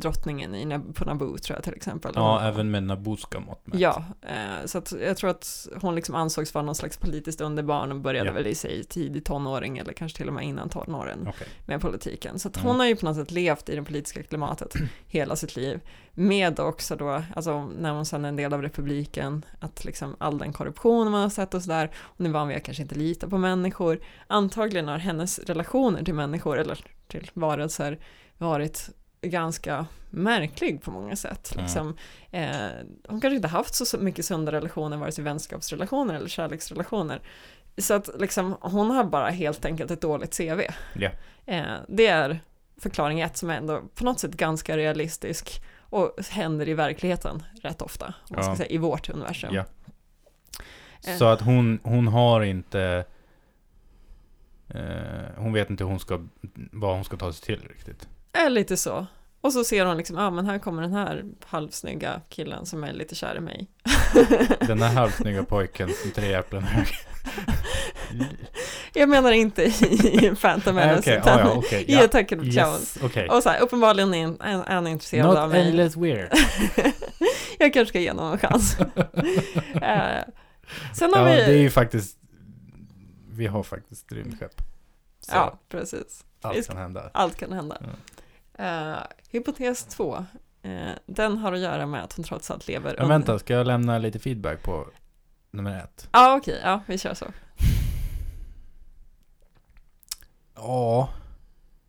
drottningen i, på Naboo tror jag till exempel.
ja,
Hon-
även med Nabuska mått mätt.
Ja, eh, så att jag tror att hon liksom ansågs vara någon slags politiskt underbarn och började
Ja.
väl i sig tidig tonåring eller kanske till och med innan tonåren
Okej.
med politiken. Så att
Mm.
hon har ju på något sätt levt i det politiska klimatet hela sitt liv. Med också då, alltså när hon sen är en del av republiken, att liksom all den korruption man har sett och sådär, är van vid att kanske inte lita på människor. Antagligen har hennes relationer till människor eller till varelser varit ganska märklig på många sätt.
Mm.
Liksom, eh, hon kanske inte haft så mycket sunda relationer, vare sig vänskapsrelationer eller kärleksrelationer. Så att liksom, hon har bara helt enkelt ett dåligt CV.
Ja.
Eh, det är förklaring ett som är ändå på något sätt ganska realistisk och händer i verkligheten rätt ofta,
Ja.
säga, i vårt universum.
Ja.
Eh.
Så att hon, hon har inte... Eh, hon vet inte hur hon ska, vad hon ska ta sig till riktigt.
Är lite så. Och så ser hon liksom, ja ah, men här kommer den här halvsnygga killen som är lite kär i mig.
Den här halvsnygga pojken som tre äpplen hög.
Jag menar inte i Phantom
Nej,
Menace,
Okej,
utan
ja, ja, okej.
i
ja.
Attack of the.
Yes, okej.
Och så här, uppenbarligen är, han intresserad
Not
av mig.
any less weird.
jag kanske ska ge honom en chans. Eh, sen har
Ja,
vi...
det är ju faktiskt... Vi har faktiskt rymdskepp. Så
Ja, precis.
allt kan hända.
Allt kan hända. Eh, hypotes två. eh, den har att göra med att hon trots allt lever
Men vänta, ska jag lämna lite feedback på nummer ett?
Ja, ah, okej. Ja, vi kör så.
Ja,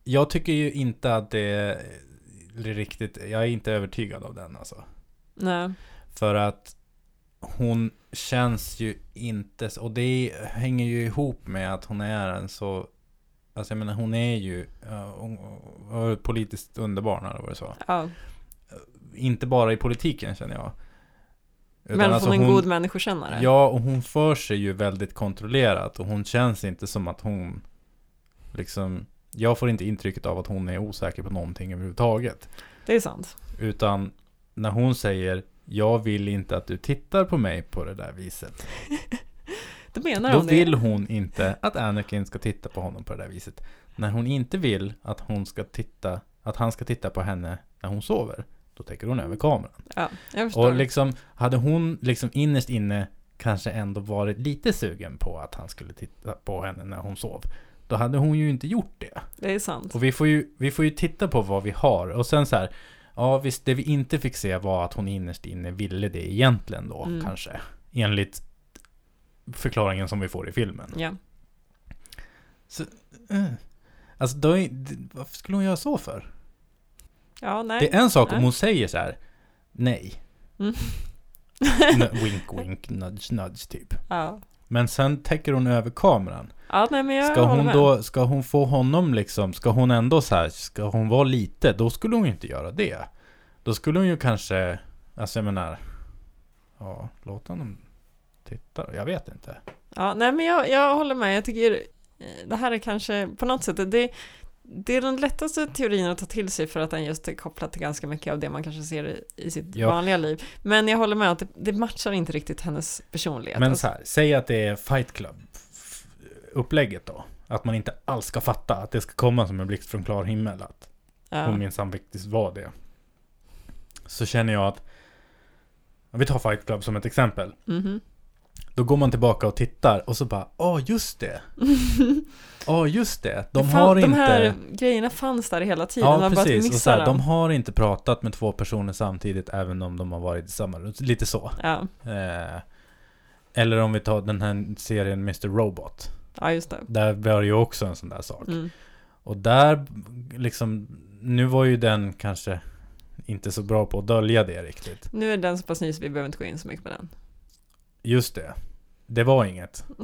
jag tycker ju inte att det är riktigt, jag är inte övertygad av den alltså.
Nej.
För att hon känns ju inte, och det hänger ju ihop med att hon är en så, alltså jag menar hon är ju hon, hon politiskt underbarn eller vad det så.
Ja.
Inte bara i politiken känner jag. Utan
Men
alltså
hon är en god människokännare.
Ja, och hon för sig ju väldigt kontrollerat och hon känns inte som att hon liksom, jag får inte intrycket av att hon är osäker på någonting överhuvudtaget.
Det är sant.
Utan när hon säger jag vill inte att du tittar på mig på det där viset.
Då menar
Då
hon det.
vill hon inte att Anakin ska titta på honom på det där viset. När hon inte vill att hon ska titta, att han ska titta på henne när hon sover, då täcker hon över kameran.
Ja, jag förstår.
Och liksom, hade hon liksom innerst inne kanske ändå varit lite sugen på att han skulle titta på henne när hon sov. Då hade hon ju inte gjort det.
Det är sant.
Och vi får ju, vi får ju titta på vad vi har. Och sen så här, ja visst, det vi inte fick se var att hon innerst inne ville det egentligen då,
Mm.
kanske. Enligt förklaringen som vi får i filmen.
Ja.
Eh. Alltså, då är, varför skulle hon göra så för?
Ja, nej.
Det är en sak
nej.
om hon säger så här, nej.
Mm.
Wink, wink, nudge, nudge, typ.
ja.
Men sen täcker hon över kameran.
ja, nej men jag
Ska hon
med.
då, ska hon få honom liksom, ska hon ändå så här, ska hon vara lite, då skulle hon ju inte göra det. Då skulle hon ju kanske, alltså jag menar, ja, låt honom titta, jag vet inte.
Ja, nej men jag, jag håller med. Jag tycker eh, det här är kanske på något sätt, det, det är den lättaste teorin att ta till sig för att den just är kopplad till ganska mycket av det man kanske ser i, i sitt
Ja.
vanliga liv. Men jag håller med att det, det matchar inte riktigt hennes personlighet.
Men
Alltså,
så här, säg att det är Fight Club f- upplägget då. Att man inte alls ska fatta att det ska komma som en blixt från klar himmel. Att
ja.
hon minsann faktiskt var det. Så känner jag att, vi tar Fight Club som ett exempel.
Mhm.
Då går man tillbaka och tittar och så bara, åh just det. Åh just det. De
Det fan-
har
de
inte...
här grejerna fanns där hela tiden,
Ja,
man bara
precis. Och så här, de har inte pratat med två personer samtidigt även om de har varit i samma rum. Lite så.
Ja.
Eh, eller om vi tar den här serien Mr. Robot.
ja, just det.
Där var det ju också en sån där sak.
Mm.
Och där, liksom, nu var ju den kanske inte så bra på att dölja det riktigt.
Nu är den så pass ny så vi behöver inte gå in så mycket på den.
Just det. Det var inget.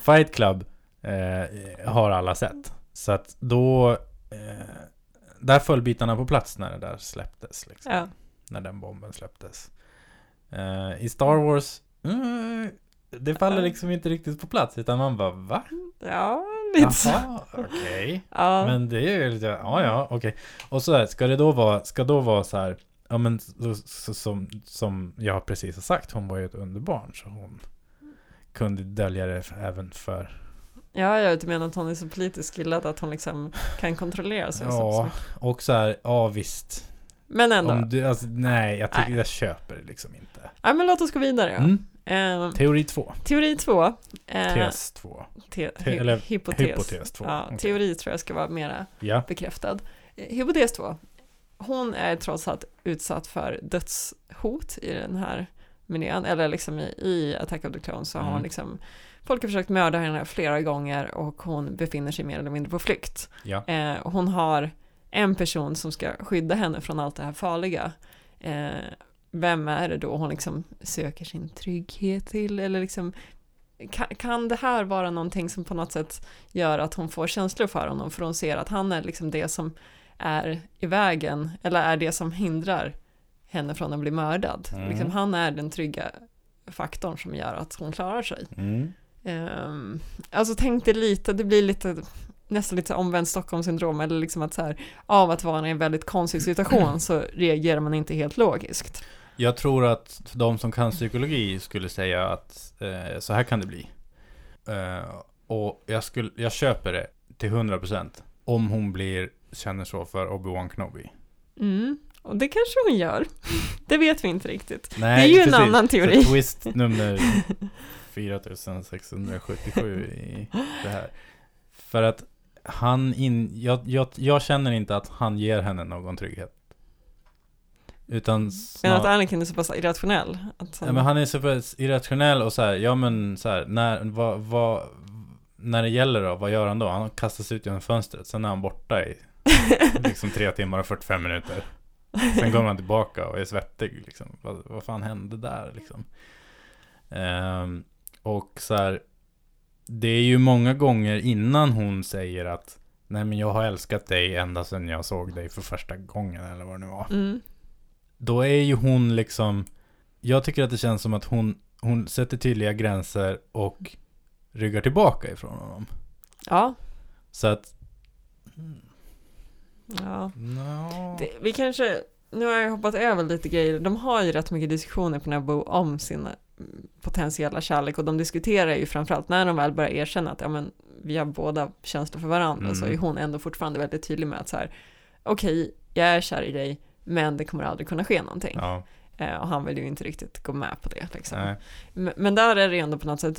Fight Club eh, har alla sett. Så att då... Eh, där föll bitarna på plats när det där släpptes. Liksom.
Ja.
När den bomben släpptes. Eh, I Star Wars... Mm, det faller liksom inte riktigt på plats. Utan man bara va?
Ja, lite så.
Okej.
Ja.
Men det är ju lite, ja ja, okej. Och så här, ska det då vara, ska då vara så här, ja men så, så, som, som jag precis har sagt, hon var ju ett underbarn så hon kunde dölja det även för,
Ja, jag menar att hon är så politiskt skillad att hon liksom kan kontrollera sig.
ja, och så här, ja visst.
Men ändå.
Du, alltså, nej, jag tycker
Nej.
jag köper det liksom inte.
Ja, men låt oss gå vidare.
Mm.
Ehm,
Teori två,
teori två. eh,
tes två,
te,
Te- eller
hypotes.
hypotes två.
Ja,
Okej.
Teori tror jag ska vara mera
ja.
bekräftad. Eh, Hypotes 2. Hon är trots allt utsatt för dödshot i den här miljön, eller liksom i, i Attack of the Clones så har
Mm.
hon liksom Folk har försökt mörda henne flera gånger och hon befinner sig mer eller mindre på flykt.
Ja.
Eh, hon har en person som ska skydda henne från allt det här farliga. Eh, vem är det då hon liksom söker sin trygghet till? Eller liksom, kan, kan det här vara någonting som på något sätt gör att hon får känslor för honom? För hon ser att han är liksom det som är i vägen, eller är det som hindrar henne från att bli mördad.
Mm.
Liksom, han är den trygga faktorn som gör att hon klarar sig.
Mm.
Um, alltså tänk dig lite, det blir lite nästan lite omvänt Stockholmssyndrom eller liksom att så här av att vara i en väldigt konstig situation så reagerar man inte helt logiskt.
Jag tror att de som kan psykologi skulle säga att eh, så här kan det bli. Eh, och jag, skulle, jag köper det till 100% om hon blir, känner så för Obi-Wan Kenobi.
Mm. Och det kanske hon gör. Det vet vi inte riktigt.
Nej,
det är ju en
precis.
annan teori.
Så twist nummer 4677 i det här. För att han in, jag, jag, jag känner inte att han ger henne någon trygghet. Utan
Men
snar,
att Anakin är så pass irrationell. Att han,
Ja, men han är så pass irrationell och så här, ja men så här, när, vad, vad, när det gäller då, vad gör han då? Han kastas ut genom fönstret, sen är han borta i liksom tre timmar och 45 minuter. Sen kommer han tillbaka och är svettig liksom. Vad, vad fan hände där liksom? Ehm, och så här, det är ju många gånger innan hon säger att Nej men jag har älskat dig ända sedan jag såg dig för första gången eller vad det nu var
mm.
då är ju hon liksom Jag tycker att det känns som att hon Hon sätter tydliga gränser och Ryggar tillbaka ifrån honom
Ja,
Så att
ja.
no.
Det, vi kanske, nu har jag hoppat över lite grejer. De har ju rätt mycket diskussioner på Naboo om sin potentiella kärlek och de diskuterar ju framförallt när de väl börjar erkänna att ja, men, vi har båda känslor för varandra
Mm.
så är hon ändå fortfarande väldigt tydlig med att så här okej, jag är kär i dig men det kommer aldrig kunna ske någonting.
Ja,
Eh, och han vill ju inte riktigt gå med på det. Liksom. Men, men där är det ändå på något sätt,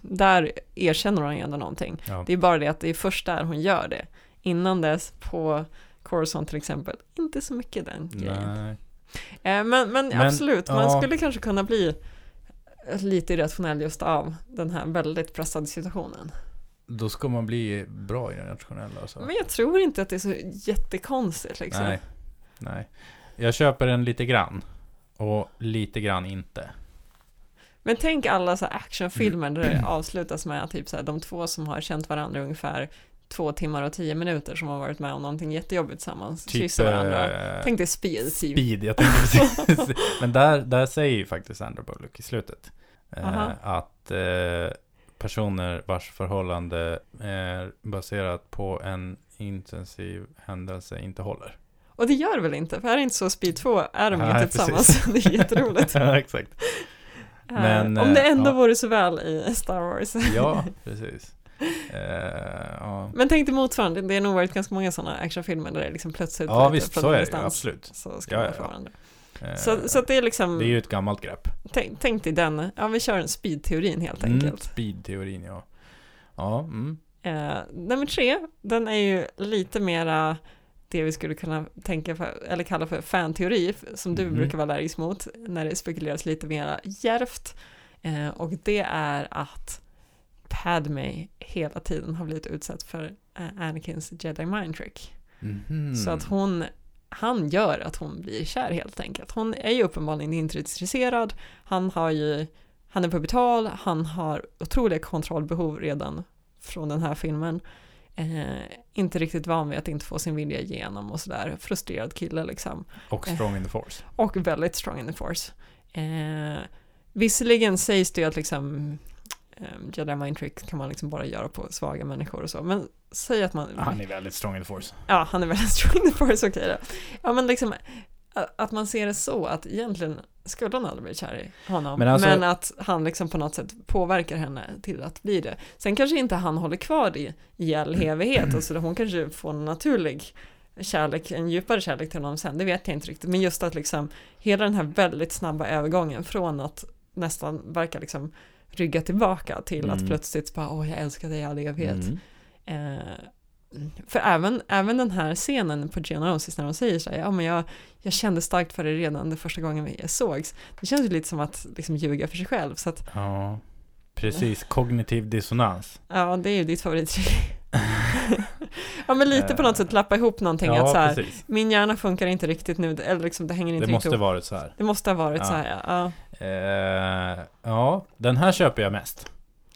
där erkänner hon ändå någonting.
ja.
Det är bara det att det är först där hon gör det. Innan dess på Coruscant till exempel, inte så mycket den grejen.
nej.
Eh, men, men,
Men,
absolut, man
ja.
skulle kanske kunna bli lite irrationell just av den här väldigt pressade situationen.
Då ska man bli bra i den nationella alltså.
Men jag tror inte att det är så jättekonstigt liksom.
Nej, nej Jag köper den lite grann Och lite grann inte
Men tänk alla så actionfilmer där
Mm.
det avslutas med typ så här, de två som har känt varandra ungefär två timmar och tio minuter som har varit med om någonting jättejobbigt tillsammans,
Typ
kyssa varandra.
eh,
Tänk dig speed typ.
Speed, jag tänkte precis Men där, där säger ju faktiskt Sandra Bullock i slutet eh, Att eh, personer vars förhållande är baserat på en intensiv händelse inte håller
Och det gör det väl inte, för är det inte så Speed 2 är de
Nej,
inte tillsammans. det är jätteroligt.
Ja, exakt Men,
Eh, Om det
eh,
ändå
ja.
vore så väl i Star Wars.
Ja, precis eh, ja.
Men tänk dig motsvarande, det har nog varit ganska många sådana actionfilmer där det liksom plötsligt
ja,
lite
visst, så är det absolut
Så ska
Ja,
man
ja, ja. Eh,
Så, så det är liksom,
Det är ju ett gammalt grepp
tänk, tänk dig den, ja vi kör en speed-teorin helt
mm,
enkelt.
Speed-teorin, ja Ja, mm.
Eh, nummer tre, den är ju lite mera det vi skulle kunna tänka för, eller kalla för fanteori, som du
Mhm.
brukar vara allergisk mot, när det spekuleras lite mera djärvt. Eh, och det är att Padme hela tiden har blivit utsatt för eh, Anakins jedi mind trick.
Mhm.
Så att hon, han gör att hon blir kär helt enkelt. Hon är ju uppenbarligen inte intresserad. Han har ju, han är pubertal, han har otroliga kontrollbehov redan från den här filmen. Eh, inte riktigt van vid att inte få sin vilja igenom och sådär. Frustrerad kille liksom.
Och strong in the force.
Och väldigt strong in the force. Eh, visserligen sägs det ju att liksom eh, Jedi mind trick kan man liksom bara göra på svaga människor och så. Men säg att man...
Han är väldigt strong in the force.
Ja, han är väldigt strong in the force, okej då. Ja, men liksom att man ser det så att egentligen skulle hon aldrig bli kär i honom.
Men
Men,
alltså-
att han liksom på något sätt påverkar henne till att bli det. Sen kanske inte han håller kvar i, i all evighet, och så hon kanske får en naturlig kärlek, en djupare kärlek till honom sen, det vet jag inte riktigt. Men just att liksom hela den här väldigt snabba övergången från att nästan verka liksom rygga tillbaka till att
Mm.
plötsligt bara åh jag älskar dig i all evighet.
Mm.
Eh, för även, även den här scenen på Geonosis när de säger så här, ja men jag, jag kände starkt för det redan det första gången vi sågs. Det känns ju lite som att liksom ljuga för sig själv, så att
Ja, precis. Kognitiv dissonans.
ja, det är ju ditt favorittrick. ja men lite på något sätt lappa ihop någonting, att så här,
precis.
min hjärna funkar inte riktigt nu, eller liksom det hänger inte
Det
riktigt
måste
ihop.
varit så här.
Det måste ha varit
Ja.
så här, ja.
Eh, ja, den här köper jag mest.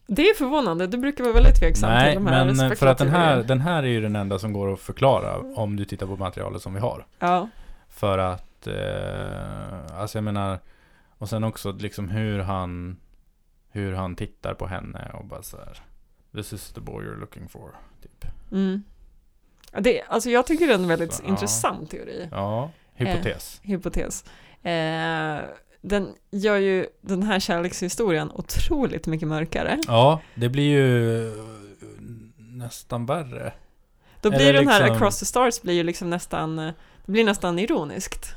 Det är förvånande, du brukar vara väldigt tveksam
Nej,
till de här
men för att den här, den här är ju den enda som går att förklara om du tittar på materialet som vi har.
Ja,
För att, eh, alltså jag menar, och sen också liksom hur han, hur han tittar på henne och bara så här. This is the boy you're looking for, typ.
mm. Ja, det, alltså jag tycker det är en väldigt
Så, ja.
intressant teori.
Ja, hypotes.
hypotes. Eh, den gör ju den här kärlekshistorien otroligt mycket mörkare.
Ja, det blir ju eh, nästan värre.
Då blir
Eller
den här
liksom-
Across the Stars blir ju liksom nästan, eh, det blir nästan ironiskt.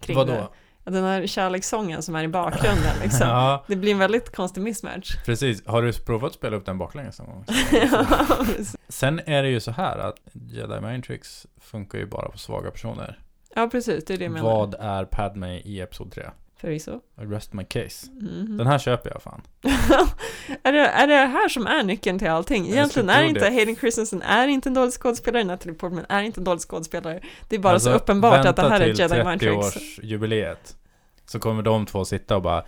Kring
Vadå?
Det. Den här kärlekssången som är i bakgrunden liksom.
Ja,
Det blir en väldigt konstig mismatch.
precis. Har du provat att spela upp den baklänges någon gång?
Ja.
Sen är det ju så här att Jedi Mind Tricks funkar ju bara på svaga personer.
ja, precis, det är det jag menar.
Vad är Padme i Episod 3?
Förvisso.
I rest my case.
Mhm.
Den här köper jag fan.
är, det, är det här som är nyckeln till allting? Egentligen är inte
det.
Hayden Christensen är inte en dålig skådespelare, Natalie Portman är inte en dålig skådespelare. Det är bara
Alltså,
så uppenbart att det här är Jedi
till
Mind Tricks.
30-årsjubileet. Så kommer de två sitta och bara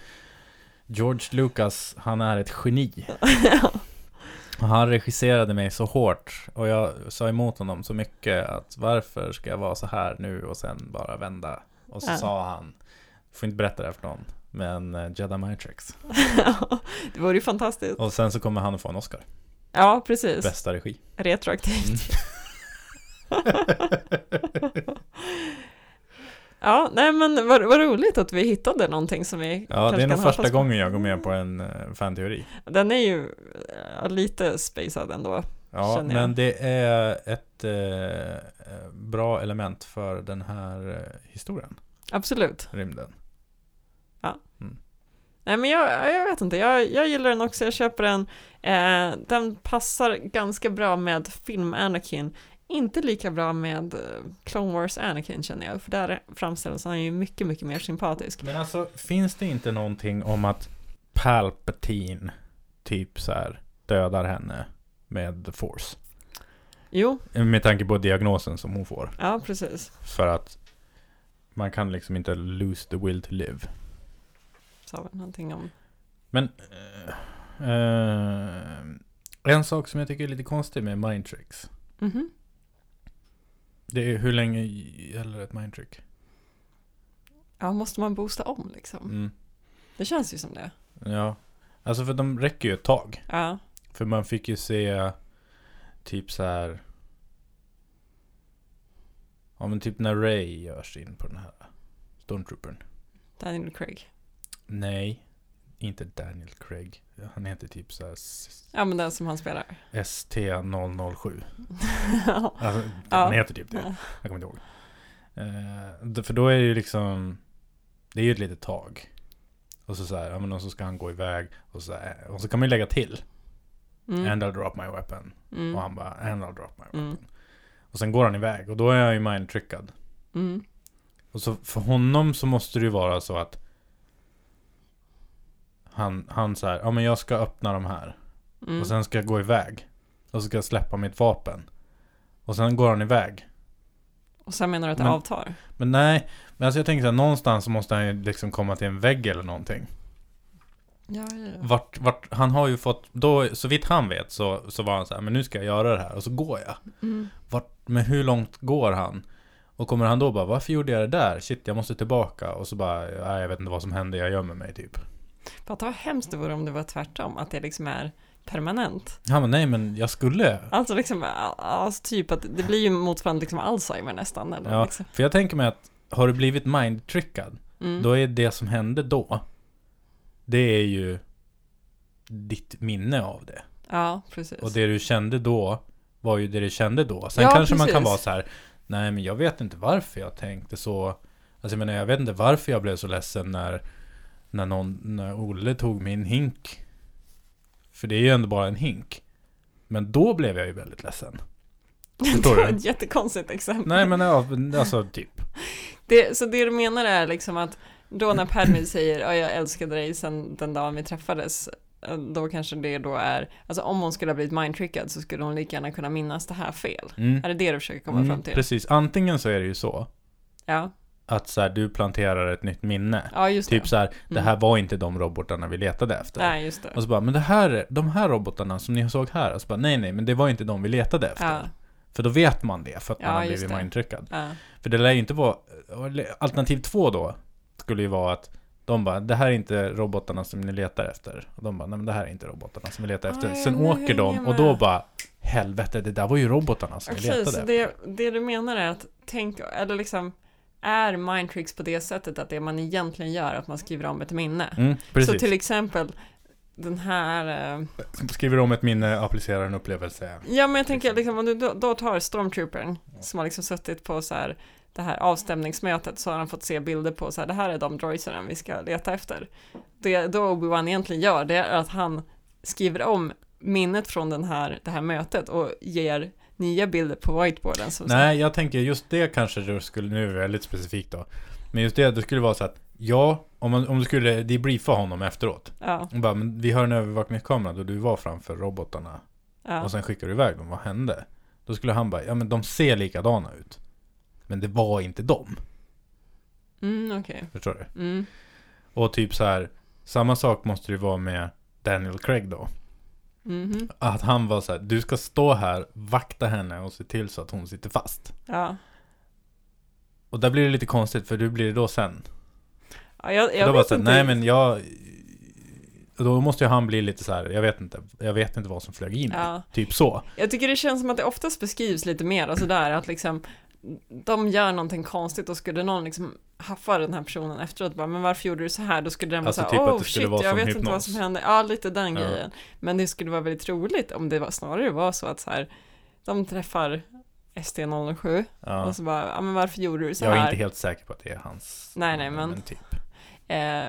George Lucas, han är ett geni. Han regisserade mig så hårt och jag sa emot honom så mycket att varför ska jag vara så här nu och sen bara vända? Och så
Ja.
sa han, får inte berätta det här för någon, men eh, Jedi Tricks.
det vore ju fantastiskt.
Och sen så kommer han att få en Oscar.
Ja, precis.
Bästa regi.
Retroaktivt. Ja, nej men vad, vad roligt att vi hittade någonting som vi
Ja,
kanske
det är nog första
på.
gången jag går med på en uh, fanteori.
Den är ju eh, lite spacad ändå.
Ja, men det är ett eh, bra element för den här historien,
Absolut.
rymden.
Nej men jag, jag vet inte, jag, jag gillar den också, jag köper den. Eh, den passar ganska bra med film-Anakin. Inte lika bra med eh, Clone Wars Anakin känner jag, för där framställs han ju mycket, mycket mer sympatisk.
Men alltså, finns det inte någonting om att Palpatine typ så här dödar henne med the force?
Jo,
Med tanke på diagnosen som hon får.
ja precis.
För att man kan liksom inte lose the will to live.
Sa väl någonting om...
Men eh, eh, en sak som jag tycker är lite konstig med mind tricks.
Mhm.
Det är hur länge gäller ett mind trick?
Ja, måste man boosta om liksom?
Mm.
Det känns ju som det.
Ja, alltså för de räcker ju ett tag.
Ja,
För man fick ju se typ så här. Ja men typ när Ray görs in på den här Stormtroopern.
Daniel Craig.
Nej, inte Daniel Craig. Han heter typ så här
Ja, men den som han spelar.
ST007.
ja.
Alltså,
Ja.
Han heter typ det. Jag kommer inte ihåg. Eh, d- för då är det ju liksom, det är ju ett litet tag. Och så så här, ja men och så ska han gå iväg. Och så, här, och så kan man ju lägga till.
Mm.
And I'll drop my weapon.
Mm.
Och han bara, and I'll drop my weapon.
Mm.
Och sen går han iväg och då är jag ju mindtrickad.
Mm.
Och så för honom så måste det ju vara så att han, han så här, ja men jag ska öppna de här.
Mm.
Och sen ska jag gå iväg. Och så ska jag släppa mitt vapen. Och sen går han iväg.
Och sen menar du att det
Men-
avtar?
Men nej, men alltså jag tänker så här, någonstans så måste han ju liksom komma till en vägg eller någonting.
Ja, ja, ja.
Vart, vart, han har ju fått, då, så vitt han vet så, så var han så här, men nu ska jag göra det här och så går jag.
Mm.
Vart, men hur långt går han? Och kommer han då bara, varför gjorde jag det där? Shit, jag måste tillbaka. Och så bara, nej, jag vet inte vad som hände, jag gömmer mig typ.
Fatta vad hemskt det vore om det var tvärtom, att det liksom är permanent.
Han bara, nej men jag skulle.
Alltså liksom, alltså typ att det blir ju motsvarande liksom Alzheimer nästan. Eller
Ja,
liksom.
för jag tänker mig att, har du blivit mindtrickad,
mm.
då är det som hände då, det är ju ditt minne av det.
Ja, precis.
Och det du kände då var ju det du kände då. Sen
Ja,
kanske man kan
precis.
vara så här, nej men jag vet inte varför jag tänkte så. Alltså jag menar, jag vet inte varför jag blev så ledsen när, när någon, när Olle tog min hink. För det är ju ändå bara en hink. Men då blev jag ju väldigt ledsen.
Det var ett jättekonstigt exempel.
Nej men ja, alltså typ.
Det, så det du menar är liksom att då när Padme säger ja, jag älskade dig sen den dagen vi träffades, eh, då kanske det då är, alltså om hon skulle ha blivit mindtrickad så skulle hon lika gärna kunna minnas det här fel.
Mm.
Är det det du försöker komma
Mm,
fram till?
Precis, antingen så är det ju så
Ja,
att så här, du planterar ett nytt minne.
ja just
Typ
det.
så här, det
Mm.
här var inte de robotarna vi letade efter.
Nej, just det.
Och så bara, men det här, de här robotarna som ni såg här, och så bara, nej nej, men det var inte de vi letade efter.
Ja,
För då vet man det, för att man
Ja,
har
just
blivit
det.
mindtryckad.
ja,
För det lär ju inte vara, alternativ två då, skulle ju vara att de bara, det här är inte robotarna som ni letar efter. Och de bara, nej men det här är inte robotarna som vi letar efter.
Ja,
Sen åker de och då bara, helvete, det där var ju robotarna som vi
Okej,
letade
så
efter.
det, det du menar är att tänk, eller liksom, är mindtricks på det sättet att det man egentligen gör är att man skriver om ett minne?
Mm,
Så till exempel den här, eh,
Skriver om ett minne, applicerar en upplevelse.
ja men jag tänker liksom om du då, då tar Stormtroopern som har liksom suttit på så här det här avstämningsmötet så har han fått se bilder på så här, det här är de droidserna vi ska leta efter. Det då Obi-Wan egentligen gör, det är att han skriver om minnet från den här, det här mötet och ger nya bilder på whiteboarden. Som
Nej, jag tänker just det kanske du skulle, nu är väldigt specifikt då. Men just det, det skulle vara så att, ja, om, man, om du skulle debriefa honom efteråt.
Ja,
Och bara, men vi har en övervakningskamera då du var framför robotarna.
ja.
Och sen skickar du iväg dem, vad hände? Då skulle han bara, ja men de ser likadana ut. Men det var inte dem.
Mm, okej.
Förstår du?
Mm.
Och typ så här, samma sak måste det vara med Daniel Craig då.
Mhm.
Att han var så här, du ska stå här, vakta henne och se till så att hon sitter fast.
Ja.
Och där blir det lite konstigt, för du blir det då sen.
ja jag, jag
då
vet
så här,
inte.
nej men jag... Då måste ju han bli lite så här, jag vet inte, jag vet inte vad som flög in.
Ja.
Typ så.
Jag tycker det känns som att det oftast beskrivs lite mer, alltså där att liksom de gör någonting konstigt och skulle någon liksom haffa den här personen efteråt bara, men varför gjorde du så här? Då skulle den vara
Alltså
så
typ
här,
att
oh shit,
vara
jag vet inte vad
hypnos.
som hände. Ja, lite den
Ja.
grejen. Men det skulle vara väldigt roligt om det var, snarare var så att så här, de träffar ST007
Ja.
och så bara, ja men varför gjorde du så
Jag är
här?
inte helt säker på att det är hans...
Nej, nej, men-
typ.
Eh,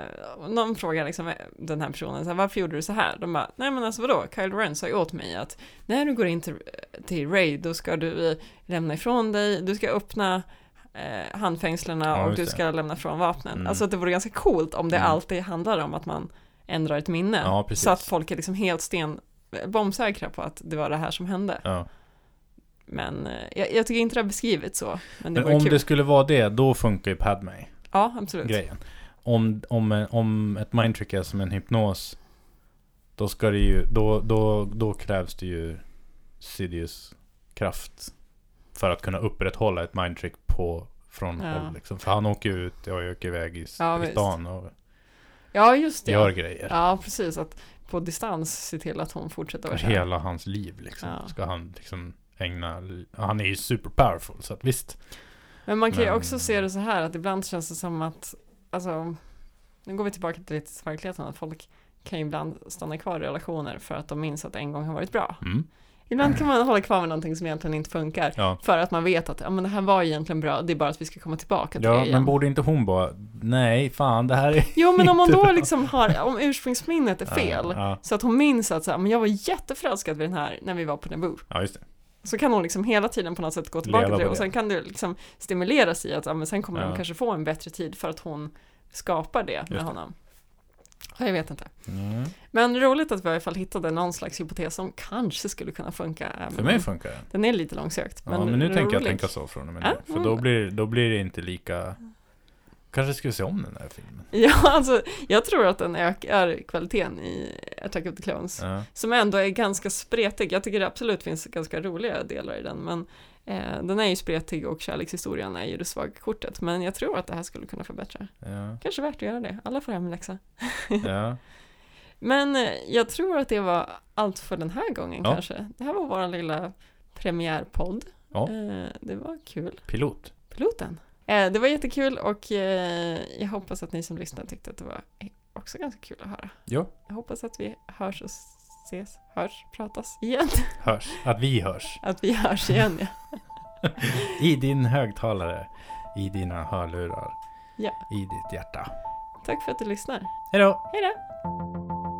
någon frågar liksom eh, den här personen, så här, varför gjorde du så här? De bara, nej men alltså vadå, Kyle Ren sa ju åt mig att när du går in till, till Ray, då ska du eh, lämna ifrån dig, du ska öppna eh, handfängslena
Ja,
och du
det.
ska lämna ifrån vapnen.
Mm.
Alltså det vore ganska coolt om det
Mm.
alltid handlar om att man ändrar ett minne.
Ja,
så att folk är liksom helt sten bombsäkra på att det var det här som hände.
Ja.
Men eh, jag, jag tycker inte det har beskrivits så. Men det
Men om
kul.
det skulle vara det, då funkar ju Padme
Ja, absolut.
grejen. Om, om, om ett mindtrick är som en hypnos, då ska det ju, då, då, då krävs det ju Sidious kraft för att kunna upprätthålla ett mindtrick på från
Ja.
håll liksom. För han åker ju ut och åker iväg i,
Ja,
i stan och
Ja, just det.
gör grejer.
Ja, precis. Att på distans se till att hon fortsätter vara kär.
hela hans liv liksom.
Ja.
Ska han liksom ägna, han är ju super powerful så att visst.
Men man kan ju
Men-
också se det så här att ibland känns det som att, alltså, nu går vi tillbaka till verkligheten, att folk kan ju ibland stanna kvar i relationer för att de minns att det en gång har varit bra.
Mm.
Ibland kan man hålla kvar med någonting som egentligen inte funkar.
Ja.
För att man vet att ja, men det här var egentligen bra, det är bara att vi ska komma tillbaka till det
Ja,
igen.
men borde inte hon bara, nej fan det här är
Jo, men om man då
bra."
liksom har, om ursprungsminnet är fel,
Ja, ja,
så att hon minns att så här, men jag var jätteförälskad vid den här när vi var på Naboo.
ja just det.
Så kan hon liksom hela tiden på något sätt gå tillbaka till det och sen kan det liksom stimuleras i att ja, men sen kommer
Ja.
hon kanske få en bättre tid för att hon skapar det med
det.
honom. Ja, jag vet inte.
Mm.
Men roligt att vi i alla fall hittade någon slags hypotes som kanske skulle kunna funka. även
För mig funkar det.
Den är lite långsökt.
Ja, men nu tänker jag tänka så från och med nu. För
mm.
då blir, då blir det inte lika... Kanske skulle se om den här filmen.
Ja, alltså jag tror att den ökar kvaliteten i Attack of the Clones.
Ja.
Som ändå är ganska spretig. Jag tycker det absolut finns ganska roliga delar i den. Men eh, den är ju spretig och kärlekshistorien är ju det svaga kortet. Men jag tror att det här skulle kunna förbättra.
Ja.
Kanske värt att göra det. Alla får hemläxa.
ja.
Men eh, jag tror att det var allt för den här gången
Ja.
kanske. Det här var vår lilla premiärpodd.
Ja.
Eh, det var kul.
Pilot.
Piloten. Eh, det var jättekul och eh, jag hoppas att ni som lyssnar tyckte att det var också ganska kul att höra.
Ja.
Jag hoppas att vi hörs och ses, hörs, pratas igen.
Hörs. Att vi hörs.
Att vi hörs igen, ja.
I din högtalare. I dina hörlurar.
Ja.
I ditt hjärta.
Tack för att du lyssnar.
Hej då!
Hej då!